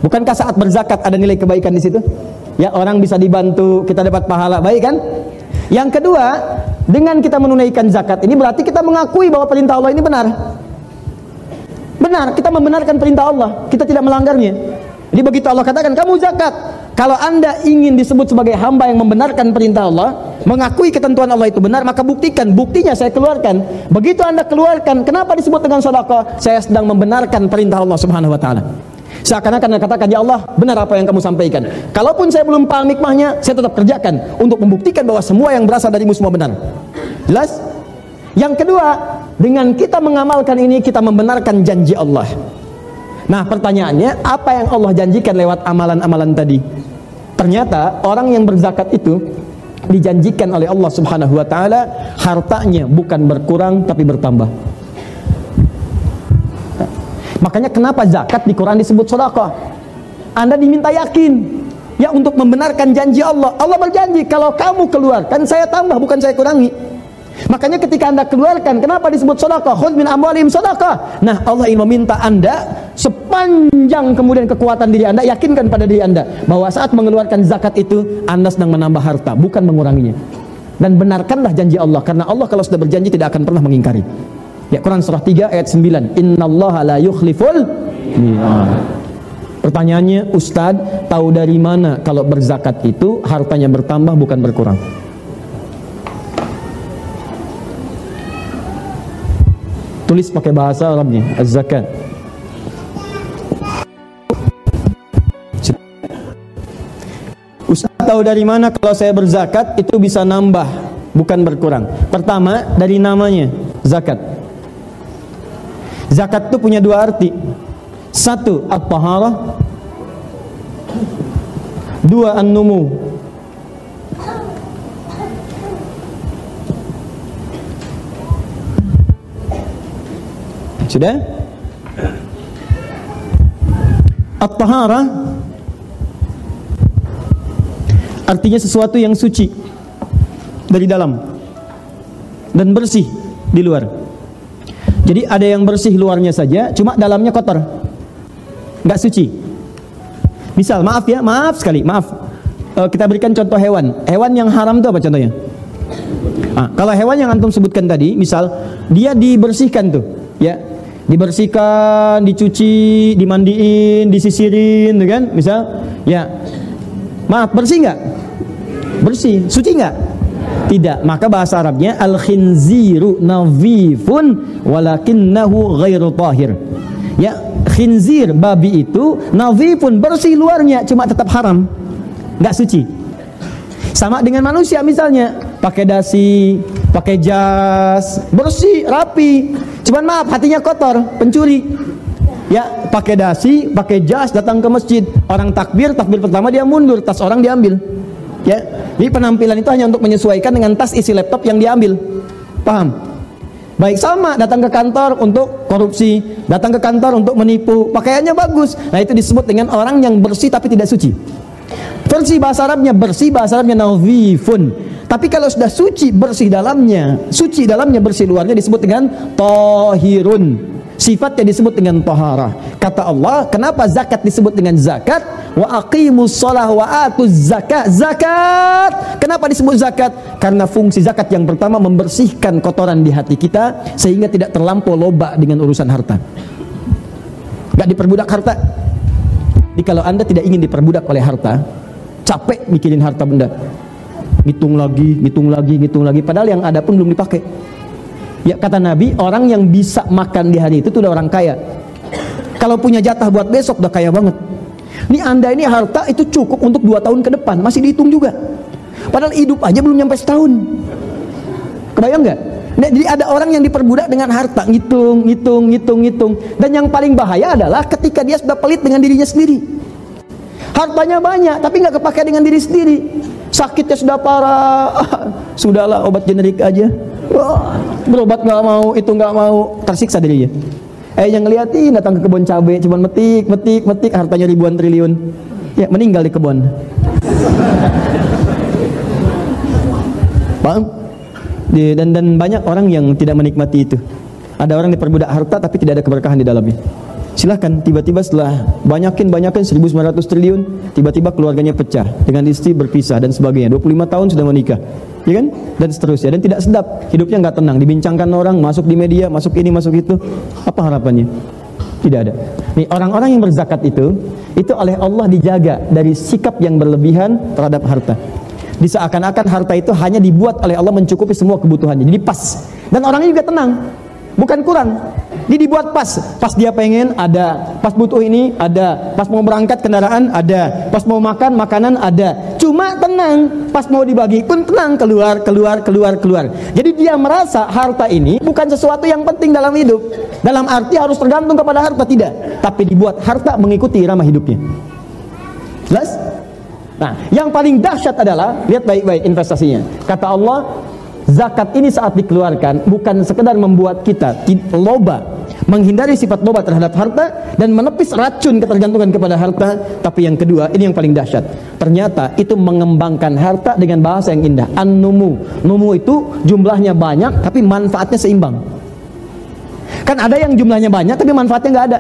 Bukankah saat berzakat ada nilai kebaikan di situ? Ya, orang bisa dibantu, kita dapat pahala, baik kan? Yang kedua, dengan kita menunaikan zakat ini berarti kita mengakui bahwa perintah Allah ini benar. Benar, kita membenarkan perintah Allah, kita tidak melanggarnya. Jadi begitu Allah katakan kamu zakat, kalau anda ingin disebut sebagai hamba yang membenarkan perintah Allah, mengakui ketentuan Allah itu benar, maka buktikan. Buktinya saya keluarkan. Begitu anda keluarkan, kenapa disebut dengan sedekah? Saya sedang membenarkan perintah Allah Subhanahu Wa Taala. Seakan-akan katakan ya Allah benar apa yang kamu sampaikan. Kalaupun saya belum paham hikmahnya, saya tetap kerjakan untuk membuktikan bahwa semua yang berasal darimu semua benar. Jelas? Yang kedua, dengan kita mengamalkan ini kita membenarkan janji Allah. Nah pertanyaannya apa yang Allah janjikan lewat amalan-amalan tadi? Ternyata orang yang berzakat itu dijanjikan oleh Allah Subhanahu wa taala hartanya bukan berkurang tapi bertambah. Makanya kenapa zakat di Quran disebut sedekah? Anda diminta yakin ya untuk membenarkan janji Allah. Allah berjanji kalau kamu keluarkan saya tambah bukan saya kurangi. Makanya ketika anda keluarkan, kenapa disebut sodakah? Khud min amwalim sodakah. Nah Allah ingin meminta anda sepanjang kemudian kekuatan diri anda, yakinkan pada diri anda bahwa saat mengeluarkan zakat itu anda sedang menambah harta, bukan menguranginya. Dan benarkanlah janji Allah karena Allah kalau sudah berjanji tidak akan pernah mengingkari. Ya Quran surah 3 ayat 9. Innallaha la yukhliful Pertanyaannya, Ustadz tahu dari mana kalau berzakat itu hartanya bertambah bukan berkurang? Tulis pakai bahasa Arabnya, az-zakat. Ustaz tahu dari mana kalau saya berzakat itu bisa nambah bukan berkurang. Pertama dari namanya zakat. Zakat itu punya dua arti. Satu at-taharah. Dua an-numu. Sudah? At-taharah artinya sesuatu yang suci dari dalam dan bersih di luar. Jadi ada yang bersih luarnya saja, cuma dalamnya kotor, nggak suci. Misal, maaf ya, maaf sekali, maaf. Uh, kita berikan contoh hewan. Hewan yang haram itu apa contohnya? Ah, kalau hewan yang antum sebutkan tadi, misal dia dibersihkan tuh, ya, dibersihkan, dicuci, dimandiin, disisirin, gitu kan? Misal, ya, maaf bersih nggak? Bersih, suci nggak? Tidak. Maka bahasa Arabnya al khinziru navifun walakinnahu ghairu tahir. Ya, khinzir babi itu navifun bersih luarnya cuma tetap haram. nggak suci. Sama dengan manusia misalnya, pakai dasi, pakai jas, bersih, rapi. Cuman maaf hatinya kotor, pencuri. Ya, pakai dasi, pakai jas datang ke masjid. Orang takbir, takbir pertama dia mundur, tas orang diambil. Ya, jadi penampilan itu hanya untuk menyesuaikan dengan tas isi laptop yang diambil. Paham? Baik sama datang ke kantor untuk korupsi, datang ke kantor untuk menipu, pakaiannya bagus. Nah, itu disebut dengan orang yang bersih tapi tidak suci. Bersih bahasa Arabnya bersih, bahasa Arabnya nawifun. Tapi kalau sudah suci bersih dalamnya, suci dalamnya bersih luarnya disebut dengan tohirun. Sifatnya disebut dengan taharah. Kata Allah, kenapa zakat disebut dengan zakat? Wa aqimus shalah wa atuz zakat. Zakat. Kenapa disebut zakat? Karena fungsi zakat yang pertama membersihkan kotoran di hati kita sehingga tidak terlampau loba dengan urusan harta. Gak diperbudak harta. Jadi kalau Anda tidak ingin diperbudak oleh harta, capek mikirin harta benda. Ngitung lagi, ngitung lagi, ngitung lagi padahal yang ada pun belum dipakai. Ya kata Nabi, orang yang bisa makan di hari itu tuh udah orang kaya. Kalau punya jatah buat besok udah kaya banget. Ini anda ini harta itu cukup untuk dua tahun ke depan, masih dihitung juga. Padahal hidup aja belum nyampe setahun. Kebayang nggak? Nah, jadi ada orang yang diperbudak dengan harta, ngitung, ngitung, ngitung, ngitung. Dan yang paling bahaya adalah ketika dia sudah pelit dengan dirinya sendiri. Hartanya banyak, tapi nggak kepake dengan diri sendiri. Sakitnya sudah parah, sudahlah obat generik aja. Berobat nggak mau, itu nggak mau, tersiksa dirinya. Eh yang ngeliatin datang ke kebun cabai, cuman metik, metik, metik, hartanya ribuan triliun. Ya meninggal di kebun. Paham? Dan, dan banyak orang yang tidak menikmati itu. Ada orang diperbudak harta tapi tidak ada keberkahan di dalamnya. Silahkan tiba-tiba setelah banyakin banyakin 1900 triliun tiba-tiba keluarganya pecah dengan istri berpisah dan sebagainya. 25 tahun sudah menikah ya kan? Dan seterusnya. Dan tidak sedap. Hidupnya nggak tenang. Dibincangkan orang masuk di media masuk ini masuk itu. Apa harapannya? Tidak ada. Nih orang-orang yang berzakat itu itu oleh Allah dijaga dari sikap yang berlebihan terhadap harta. Di seakan-akan harta itu hanya dibuat oleh Allah mencukupi semua kebutuhannya. Jadi pas. Dan orangnya juga tenang. Bukan kurang ini dibuat pas, pas dia pengen ada, pas butuh ini ada, pas mau berangkat kendaraan ada, pas mau makan makanan ada. Cuma tenang, pas mau dibagi pun tenang keluar, keluar, keluar, keluar. Jadi dia merasa harta ini bukan sesuatu yang penting dalam hidup. Dalam arti harus tergantung kepada harta tidak, tapi dibuat harta mengikuti irama hidupnya. Jelas? Nah, yang paling dahsyat adalah lihat baik-baik investasinya. Kata Allah, zakat ini saat dikeluarkan bukan sekedar membuat kita loba menghindari sifat loba terhadap harta dan menepis racun ketergantungan kepada harta. Tapi yang kedua ini yang paling dahsyat. Ternyata itu mengembangkan harta dengan bahasa yang indah. An-numu. Numu itu jumlahnya banyak tapi manfaatnya seimbang. Kan ada yang jumlahnya banyak tapi manfaatnya nggak ada.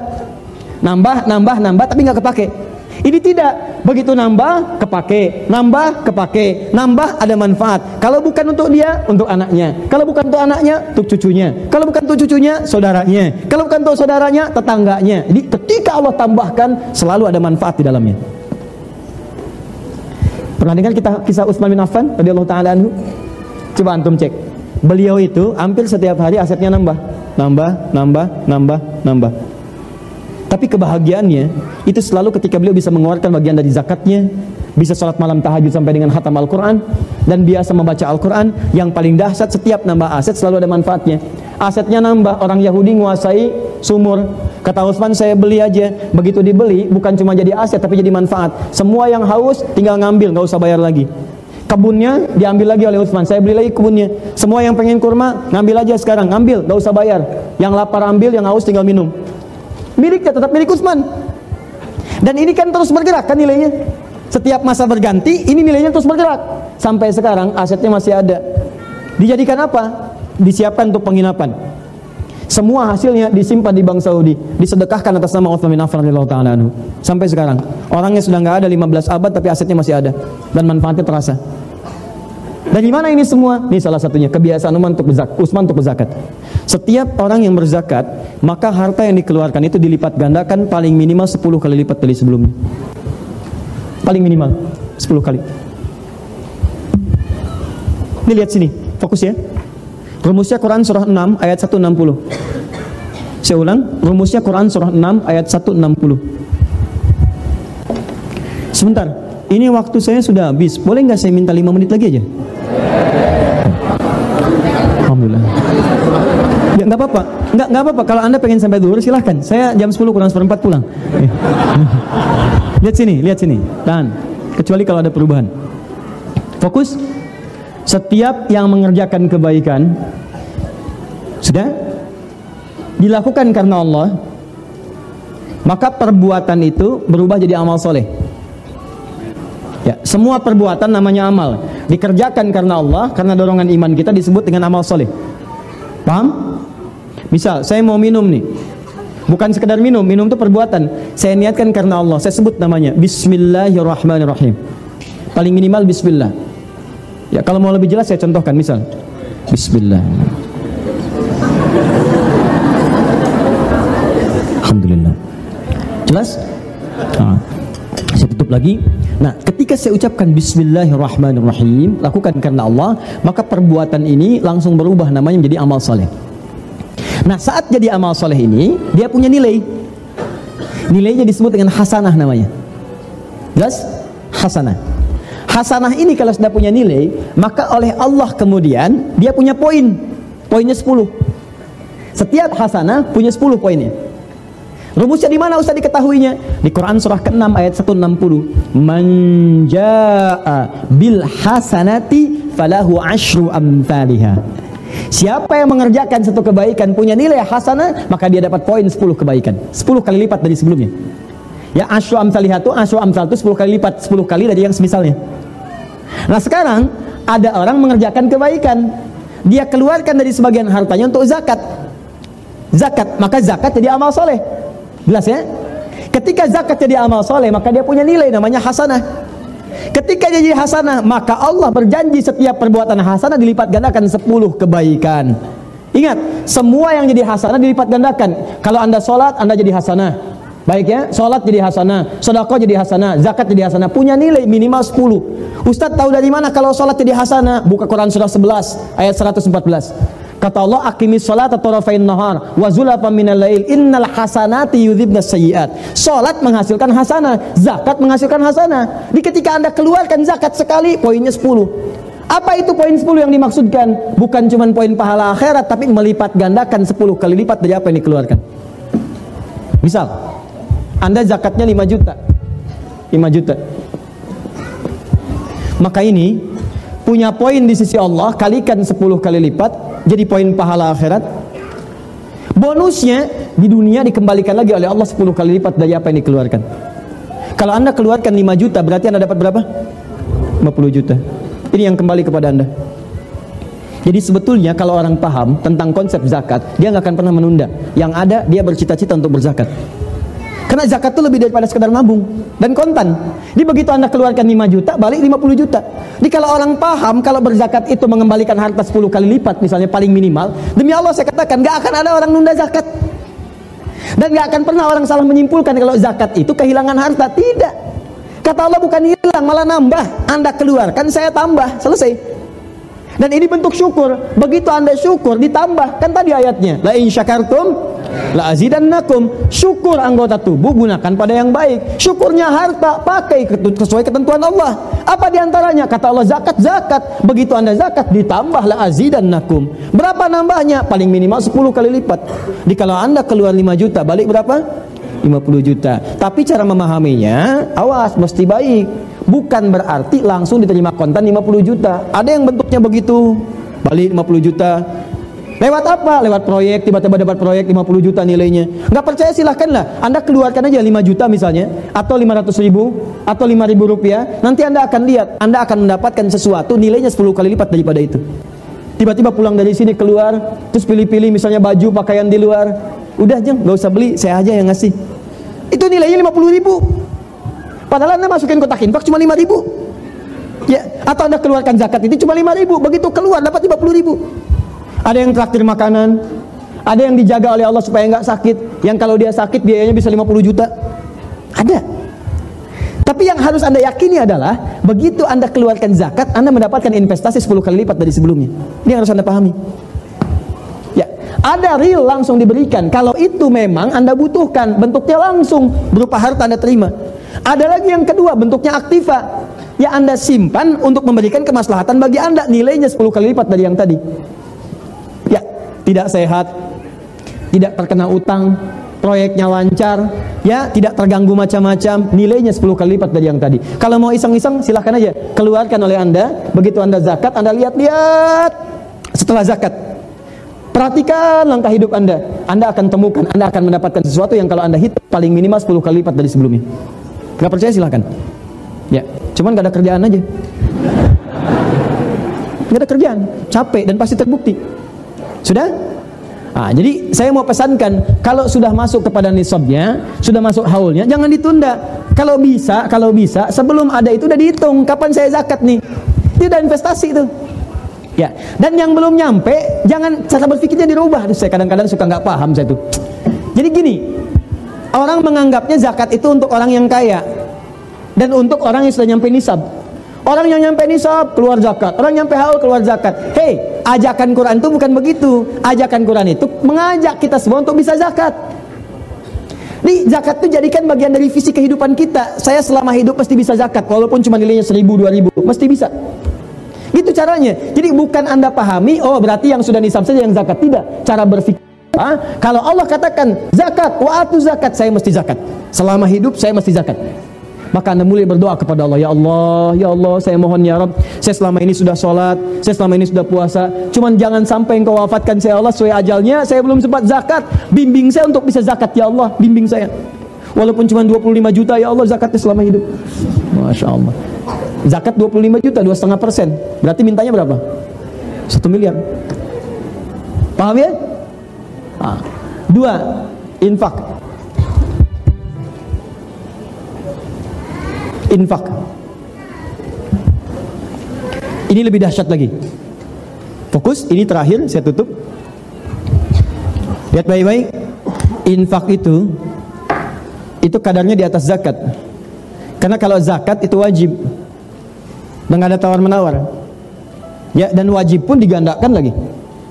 Nambah nambah nambah tapi nggak kepake Ini tidak. Begitu nambah, kepake. Nambah, kepake. Nambah, ada manfaat. Kalau bukan untuk dia, untuk anaknya. Kalau bukan untuk anaknya, untuk cucunya. Kalau bukan untuk cucunya, saudaranya. Kalau bukan untuk saudaranya, tetangganya. Jadi ketika Allah tambahkan, selalu ada manfaat di dalamnya. Pernah dengar kita kisah Utsman bin Affan radhiyallahu taala anhu? Coba antum cek. Beliau itu hampir setiap hari asetnya nambah, nambah, nambah, nambah, nambah. Tapi kebahagiaannya itu selalu ketika beliau bisa mengeluarkan bagian dari zakatnya, bisa sholat malam tahajud sampai dengan khatam Al-Quran, dan biasa membaca Al-Quran. Yang paling dahsyat setiap nambah aset selalu ada manfaatnya. Asetnya nambah, orang Yahudi menguasai sumur. Kata Utsman saya beli aja. Begitu dibeli bukan cuma jadi aset tapi jadi manfaat. Semua yang haus tinggal ngambil, nggak usah bayar lagi kebunnya diambil lagi oleh Utsman. Saya beli lagi kebunnya. Semua yang pengen kurma ngambil aja sekarang, ngambil, nggak usah bayar. Yang lapar ambil, yang haus tinggal minum miliknya tetap milik Utsman dan ini kan terus bergerak kan nilainya. Setiap masa berganti ini nilainya terus bergerak. Sampai sekarang asetnya masih ada. Dijadikan apa? Disiapkan untuk penginapan. Semua hasilnya disimpan di Bank Saudi disedekahkan atas nama Utsman bin Affan sampai sekarang orangnya sudah nggak ada 15 abad tapi asetnya masih ada. Dan manfaatnya terasa dari mana ini semua? Ini salah satunya kebiasaan Utsman untuk berzakat. Utsman untuk berzakat. Setiap orang yang berzakat, maka harta yang dikeluarkan itu dilipat gandakan paling minimal 10 kali lipat dari sebelumnya. Paling minimal 10 kali. Ini lihat sini, fokus ya. Rumusnya Quran surah 6 ayat 160. Saya ulang, rumusnya Quran surah 6 ayat 160. Sebentar, ini waktu saya sudah habis. Boleh nggak saya minta 5 menit lagi aja? Alhamdulillah. Ya nggak apa-apa, nggak nggak apa-apa. Kalau anda pengen sampai dulu silahkan. Saya jam 10 kurang seperempat pulang. lihat sini, lihat sini. Dan kecuali kalau ada perubahan. Fokus. Setiap yang mengerjakan kebaikan sudah dilakukan karena Allah, maka perbuatan itu berubah jadi amal soleh. Ya, semua perbuatan namanya amal. Dikerjakan karena Allah, karena dorongan iman kita disebut dengan amal soleh. Paham? Misal, saya mau minum nih. Bukan sekedar minum, minum itu perbuatan. Saya niatkan karena Allah. Saya sebut namanya Bismillahirrahmanirrahim. Paling minimal Bismillah. Ya, kalau mau lebih jelas saya contohkan. Misal, Bismillah. Alhamdulillah. Jelas? Nah, saya tutup lagi. Nah, ketika saya ucapkan Bismillahirrahmanirrahim, lakukan karena Allah, maka perbuatan ini langsung berubah namanya menjadi amal soleh. Nah, saat jadi amal soleh ini, dia punya nilai. Nilainya disebut dengan hasanah namanya. Jelas? Hasanah. Hasanah ini kalau sudah punya nilai, maka oleh Allah kemudian dia punya poin. Poinnya 10. Setiap hasanah punya 10 poinnya. Rumusnya di mana Ustaz diketahuinya? Di Quran surah ke-6 ayat 160. Man jaa bil hasanati falahu asyru amsalha. Siapa yang mengerjakan satu kebaikan punya nilai hasanah, maka dia dapat poin 10 kebaikan. 10 kali lipat dari sebelumnya. Ya asyru amsalha itu asyru amsal itu 10 kali lipat, 10 kali dari yang semisalnya. Nah, sekarang ada orang mengerjakan kebaikan. Dia keluarkan dari sebagian hartanya untuk zakat. Zakat, maka zakat jadi amal soleh. Jelas ya? Ketika zakat jadi amal soleh, maka dia punya nilai namanya hasanah. Ketika dia jadi hasanah, maka Allah berjanji setiap perbuatan hasanah dilipat gandakan 10 kebaikan. Ingat, semua yang jadi hasanah dilipat gandakan. Kalau anda sholat, anda jadi hasanah. Baik ya, sholat jadi hasanah, sodako jadi hasanah, zakat jadi hasanah, punya nilai minimal 10. Ustadz tahu dari mana kalau sholat jadi hasanah? Buka Quran surah 11 ayat 114. Kata Allah, "Aqimis sholata tarafain nahar wa zulafan minal lail, innal hasanati yudhibnas sayyiat." Salat menghasilkan hasanah, zakat menghasilkan hasanah. Di ketika Anda keluarkan zakat sekali, poinnya 10. Apa itu poin 10 yang dimaksudkan? Bukan cuma poin pahala akhirat, tapi melipat gandakan 10 kali lipat dari apa yang dikeluarkan. Misal, Anda zakatnya 5 juta. 5 juta. Maka ini punya poin di sisi Allah, kalikan 10 kali lipat, jadi poin pahala akhirat. Bonusnya di dunia dikembalikan lagi oleh Allah 10 kali lipat dari apa yang dikeluarkan. Kalau Anda keluarkan 5 juta, berarti Anda dapat berapa? 50 juta. Ini yang kembali kepada Anda. Jadi sebetulnya kalau orang paham tentang konsep zakat, dia nggak akan pernah menunda. Yang ada dia bercita-cita untuk berzakat. Karena zakat itu lebih daripada sekedar nabung dan kontan. Jadi begitu Anda keluarkan 5 juta, balik 50 juta. Jadi kalau orang paham kalau berzakat itu mengembalikan harta 10 kali lipat misalnya paling minimal, demi Allah saya katakan gak akan ada orang nunda zakat. Dan gak akan pernah orang salah menyimpulkan kalau zakat itu kehilangan harta. Tidak. Kata Allah bukan hilang, malah nambah. Anda keluarkan, saya tambah. Selesai. Dan ini bentuk syukur. Begitu Anda syukur, ditambah. Kan tadi ayatnya. La in syakartum La azidannakum. Syukur anggota tubuh gunakan pada yang baik. Syukurnya harta pakai sesuai ketentuan Allah. Apa di antaranya? Kata Allah zakat zakat. Begitu anda zakat ditambah la azidannakum. Berapa nambahnya? Paling minimal 10 kali lipat. Jadi kalau anda keluar 5 juta balik berapa? 50 juta. Tapi cara memahaminya awas mesti baik. Bukan berarti langsung diterima kontan 50 juta. Ada yang bentuknya begitu. Balik 50 juta, Lewat apa? Lewat proyek, tiba-tiba dapat proyek 50 juta nilainya. Nggak percaya silahkanlah. Anda keluarkan aja 5 juta misalnya, atau 500 ribu, atau 5 ribu rupiah. Nanti Anda akan lihat, Anda akan mendapatkan sesuatu nilainya 10 kali lipat daripada itu. Tiba-tiba pulang dari sini keluar, terus pilih-pilih misalnya baju, pakaian di luar. Udah jeng, nggak usah beli, saya aja yang ngasih. Itu nilainya 50 ribu. Padahal Anda masukin kotak infak cuma 5 ribu. Ya, atau Anda keluarkan zakat itu cuma 5 ribu. Begitu keluar dapat 50 ribu. Ada yang traktir makanan, ada yang dijaga oleh Allah supaya nggak sakit. Yang kalau dia sakit biayanya bisa 50 juta. Ada. Tapi yang harus Anda yakini adalah begitu Anda keluarkan zakat, Anda mendapatkan investasi 10 kali lipat dari sebelumnya. Ini yang harus Anda pahami. Ya, ada real langsung diberikan. Kalau itu memang Anda butuhkan, bentuknya langsung berupa harta Anda terima. Ada lagi yang kedua, bentuknya aktiva. Ya Anda simpan untuk memberikan kemaslahatan bagi Anda, nilainya 10 kali lipat dari yang tadi tidak sehat, tidak terkena utang, proyeknya lancar, ya tidak terganggu macam-macam, nilainya 10 kali lipat dari yang tadi. Kalau mau iseng-iseng silahkan aja keluarkan oleh Anda, begitu Anda zakat, Anda lihat-lihat setelah zakat. Perhatikan langkah hidup Anda. Anda akan temukan, Anda akan mendapatkan sesuatu yang kalau Anda hitung paling minimal 10 kali lipat dari sebelumnya. Gak percaya silahkan. Ya, cuman gak ada kerjaan aja. Gak ada kerjaan, capek dan pasti terbukti. Sudah? Nah, jadi saya mau pesankan kalau sudah masuk kepada nisabnya, sudah masuk haulnya, jangan ditunda. Kalau bisa, kalau bisa sebelum ada itu udah dihitung kapan saya zakat nih. Itu udah investasi itu. Ya, dan yang belum nyampe jangan cara berpikirnya dirubah. Saya kadang-kadang suka nggak paham saya itu. Jadi gini, orang menganggapnya zakat itu untuk orang yang kaya dan untuk orang yang sudah nyampe nisab. Orang yang nyampe nisab keluar zakat, orang nyampe haul keluar zakat. Hei, ajakan Quran itu bukan begitu. Ajakan Quran itu mengajak kita semua untuk bisa zakat. Nih, zakat itu jadikan bagian dari visi kehidupan kita. Saya selama hidup pasti bisa zakat, walaupun cuma nilainya seribu, dua ribu, mesti bisa. Gitu caranya. Jadi bukan anda pahami, oh berarti yang sudah nisab saja yang zakat. Tidak. Cara berpikir. Ah, kalau Allah katakan zakat, waktu zakat, saya mesti zakat. Selama hidup saya mesti zakat. Maka anda mulai berdoa kepada Allah, Ya Allah, Ya Allah, saya mohon ya Rabb, saya selama ini sudah sholat, saya selama ini sudah puasa, cuman jangan sampai engkau wafatkan saya Allah sesuai ajalnya, saya belum sempat zakat, bimbing saya untuk bisa zakat ya Allah, bimbing saya. Walaupun cuma 25 juta ya Allah zakatnya selama hidup. Masya Allah. Zakat 25 juta, dua setengah persen. Berarti mintanya berapa? Satu miliar. Paham ya? Nah. Dua, infak. infak. Ini lebih dahsyat lagi. Fokus, ini terakhir saya tutup. Lihat baik-baik. Infak itu itu kadarnya di atas zakat. Karena kalau zakat itu wajib. Dan ada tawar-menawar. Ya, dan wajib pun digandakan lagi.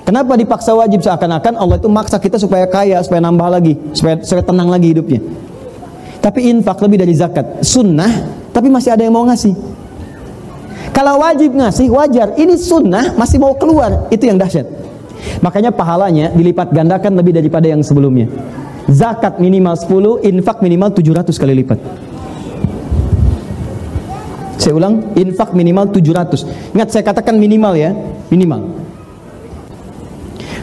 Kenapa dipaksa wajib seakan-akan Allah itu maksa kita supaya kaya, supaya nambah lagi, supaya, supaya tenang lagi hidupnya. Tapi infak lebih dari zakat. Sunnah tapi masih ada yang mau ngasih. Kalau wajib ngasih wajar, ini sunnah masih mau keluar, itu yang dahsyat. Makanya pahalanya dilipat gandakan lebih daripada yang sebelumnya. Zakat minimal 10, infak minimal 700 kali lipat. Saya ulang, infak minimal 700. Ingat saya katakan minimal ya, minimal.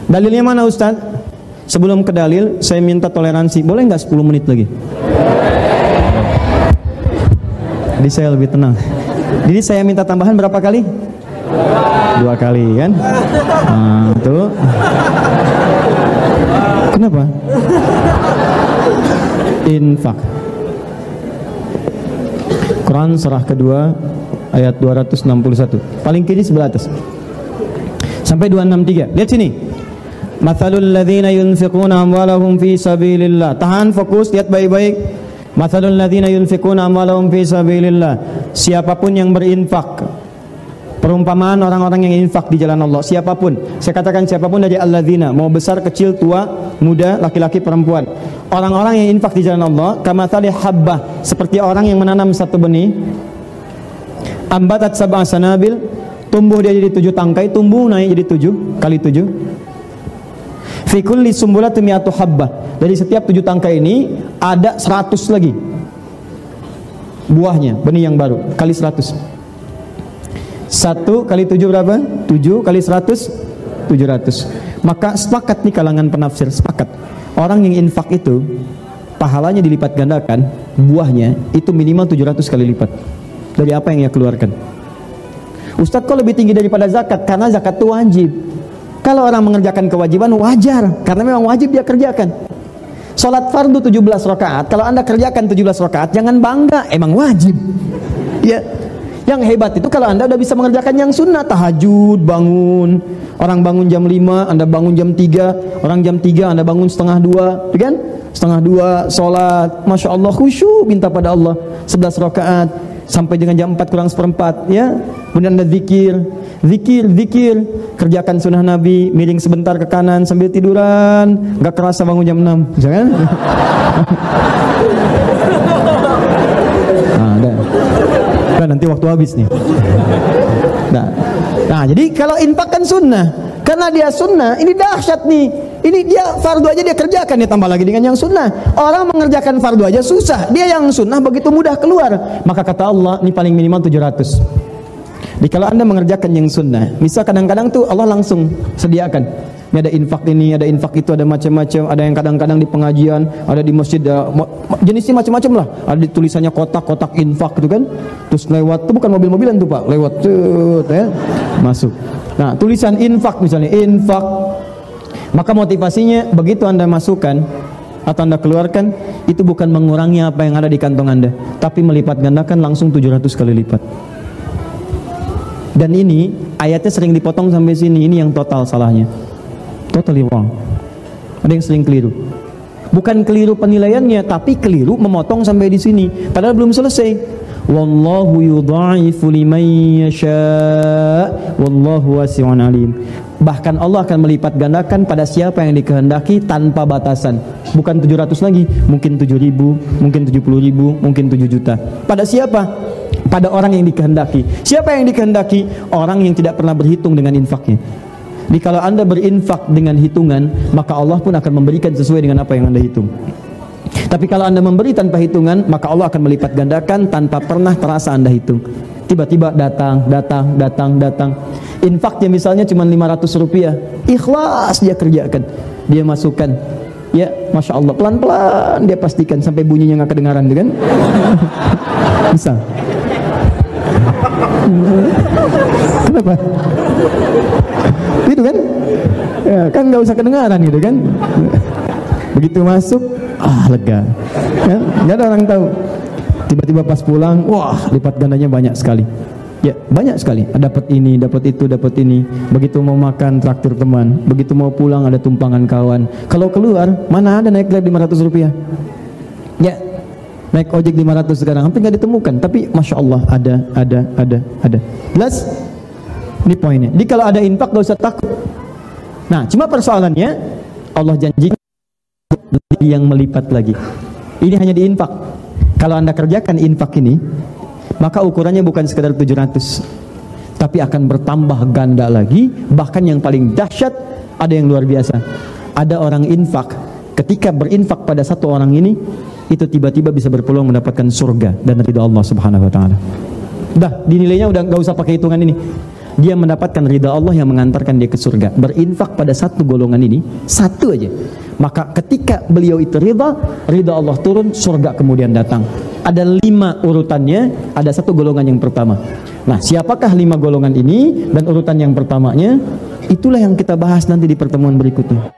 Dalilnya mana Ustaz? Sebelum ke dalil, saya minta toleransi. Boleh nggak 10 menit lagi? Jadi saya lebih tenang. Jadi saya minta tambahan berapa kali? Dua kali kan? Nah, tuh. Kenapa? Infak. Quran surah kedua ayat 261. Paling kiri sebelah atas. Sampai 263. Lihat sini. Mathalul ladzina yunfiquna amwalahum fi sabilillah. Tahan fokus, lihat baik-baik. Mathalul ladzina yunfiquna amwalahum fi sabilillah. Siapa pun yang berinfak. Perumpamaan orang-orang yang infak di jalan Allah. Siapa pun. Saya katakan siapa pun dari alladzina. Mau besar, kecil, tua, muda, laki-laki, perempuan. Orang-orang yang infak di jalan Allah Kamathali habbah. Seperti orang yang menanam satu benih. Ambatat sabah sanabil. Tumbuh dia jadi tujuh tangkai Tumbuh naik jadi tujuh Kali tujuh Fikulli sumbulatu mi'atu habbah Dari setiap tujuh tangkai ini Ada seratus lagi Buahnya, benih yang baru Kali seratus satu kali tujuh berapa? Tujuh kali seratus? Tujuh ratus. Maka sepakat nih kalangan penafsir, sepakat. Orang yang infak itu, pahalanya dilipat gandakan, buahnya itu minimal tujuh ratus kali lipat. Dari apa yang ia keluarkan. Ustadz kok lebih tinggi daripada zakat? Karena zakat itu wajib. Kalau orang mengerjakan kewajiban wajar, karena memang wajib dia kerjakan. Salat fardu 17 rakaat, kalau Anda kerjakan 17 rakaat jangan bangga, emang wajib. Ya, yang hebat itu kalau Anda udah bisa mengerjakan yang sunnah, tahajud, bangun. Orang bangun jam 5, Anda bangun jam 3, orang jam 3 Anda bangun setengah 2, kan? Setengah 2 salat, Masya Allah khusyuk minta pada Allah. 11 rakaat sampai dengan jam 4 kurang seperempat ya. Kemudian Anda zikir, zikir, zikir, kerjakan sunnah Nabi, miring sebentar ke kanan sambil tiduran, gak kerasa bangun jam 6, jangan? Nah, nanti waktu habis nih. Nah, nah jadi kalau infak sunnah. Karena dia sunnah, ini dahsyat nih. Ini dia fardu aja dia kerjakan, ya tambah lagi dengan yang sunnah. Orang mengerjakan fardu aja susah. Dia yang sunnah begitu mudah keluar. Maka kata Allah, ini paling minimal 700. Jadi kalau anda mengerjakan yang sunnah, misal kadang-kadang tuh Allah langsung sediakan ini ada infak ini, ada infak itu, ada macam-macam, ada yang kadang-kadang di pengajian, ada di masjid, ada, jenisnya macam-macam lah. Ada tulisannya kotak-kotak infak gitu kan. Terus lewat, itu bukan mobil-mobilan tuh Pak, lewat tuh, ya, masuk. Nah, tulisan infak misalnya, infak. Maka motivasinya begitu Anda masukkan atau Anda keluarkan, itu bukan mengurangi apa yang ada di kantong Anda, tapi melipat gandakan langsung 700 kali lipat. Dan ini ayatnya sering dipotong sampai sini, ini yang total salahnya totally wrong. Ada yang sering keliru. Bukan keliru penilaiannya, tapi keliru memotong sampai di sini. Padahal belum selesai. Wallahu yudha'ifu liman yasha' wallahu wasi'un alim. Bahkan Allah akan melipat gandakan pada siapa yang dikehendaki tanpa batasan. Bukan 700 lagi, mungkin 7000, mungkin 70000, mungkin 7 juta. Pada siapa? Pada orang yang dikehendaki. Siapa yang dikehendaki? Orang yang tidak pernah berhitung dengan infaknya. Jadi kalau anda berinfak dengan hitungan, maka Allah pun akan memberikan sesuai dengan apa yang anda hitung. Tapi kalau anda memberi tanpa hitungan, maka Allah akan melipat gandakan tanpa pernah terasa anda hitung. Tiba-tiba datang, datang, datang, datang. Infaknya misalnya cuma 500 rupiah. Ikhlas dia kerjakan. Dia masukkan. Ya, Masya Allah. Pelan-pelan dia pastikan sampai bunyinya nggak kedengaran, kan? Bisa. Kenapa? Itu kan? Ya, kan nggak usah kedengaran gitu kan? Begitu masuk, ah lega. Ya, nggak ada orang tahu. Tiba-tiba pas pulang, wah lipat gandanya banyak sekali. Ya, banyak sekali. Dapat ini, dapat itu, dapat ini. Begitu mau makan traktir teman, begitu mau pulang ada tumpangan kawan. Kalau keluar, mana ada naik Grab 500 rupiah? Ya, naik ojek 500 sekarang hampir nggak ditemukan tapi masya Allah ada ada ada ada jelas ini poinnya jadi kalau ada infak gak usah takut nah cuma persoalannya Allah janji yang melipat lagi ini hanya di infak kalau anda kerjakan infak ini maka ukurannya bukan sekedar 700 tapi akan bertambah ganda lagi bahkan yang paling dahsyat ada yang luar biasa ada orang infak ketika berinfak pada satu orang ini itu tiba-tiba bisa berpeluang mendapatkan surga dan ridha Allah Subhanahu wa taala. Dah, dinilainya udah nggak usah pakai hitungan ini. Dia mendapatkan ridha Allah yang mengantarkan dia ke surga. Berinfak pada satu golongan ini, satu aja. Maka ketika beliau itu ridha, ridha Allah turun, surga kemudian datang. Ada lima urutannya, ada satu golongan yang pertama. Nah, siapakah lima golongan ini dan urutan yang pertamanya? Itulah yang kita bahas nanti di pertemuan berikutnya.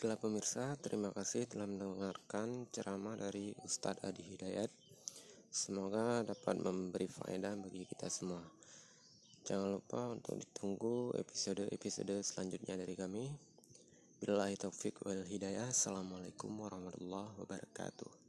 Baiklah pemirsa, terima kasih telah mendengarkan ceramah dari Ustadz Adi Hidayat. Semoga dapat memberi faedah bagi kita semua. Jangan lupa untuk ditunggu episode-episode selanjutnya dari kami. Billahi taufik wal hidayah. Assalamualaikum warahmatullahi wabarakatuh.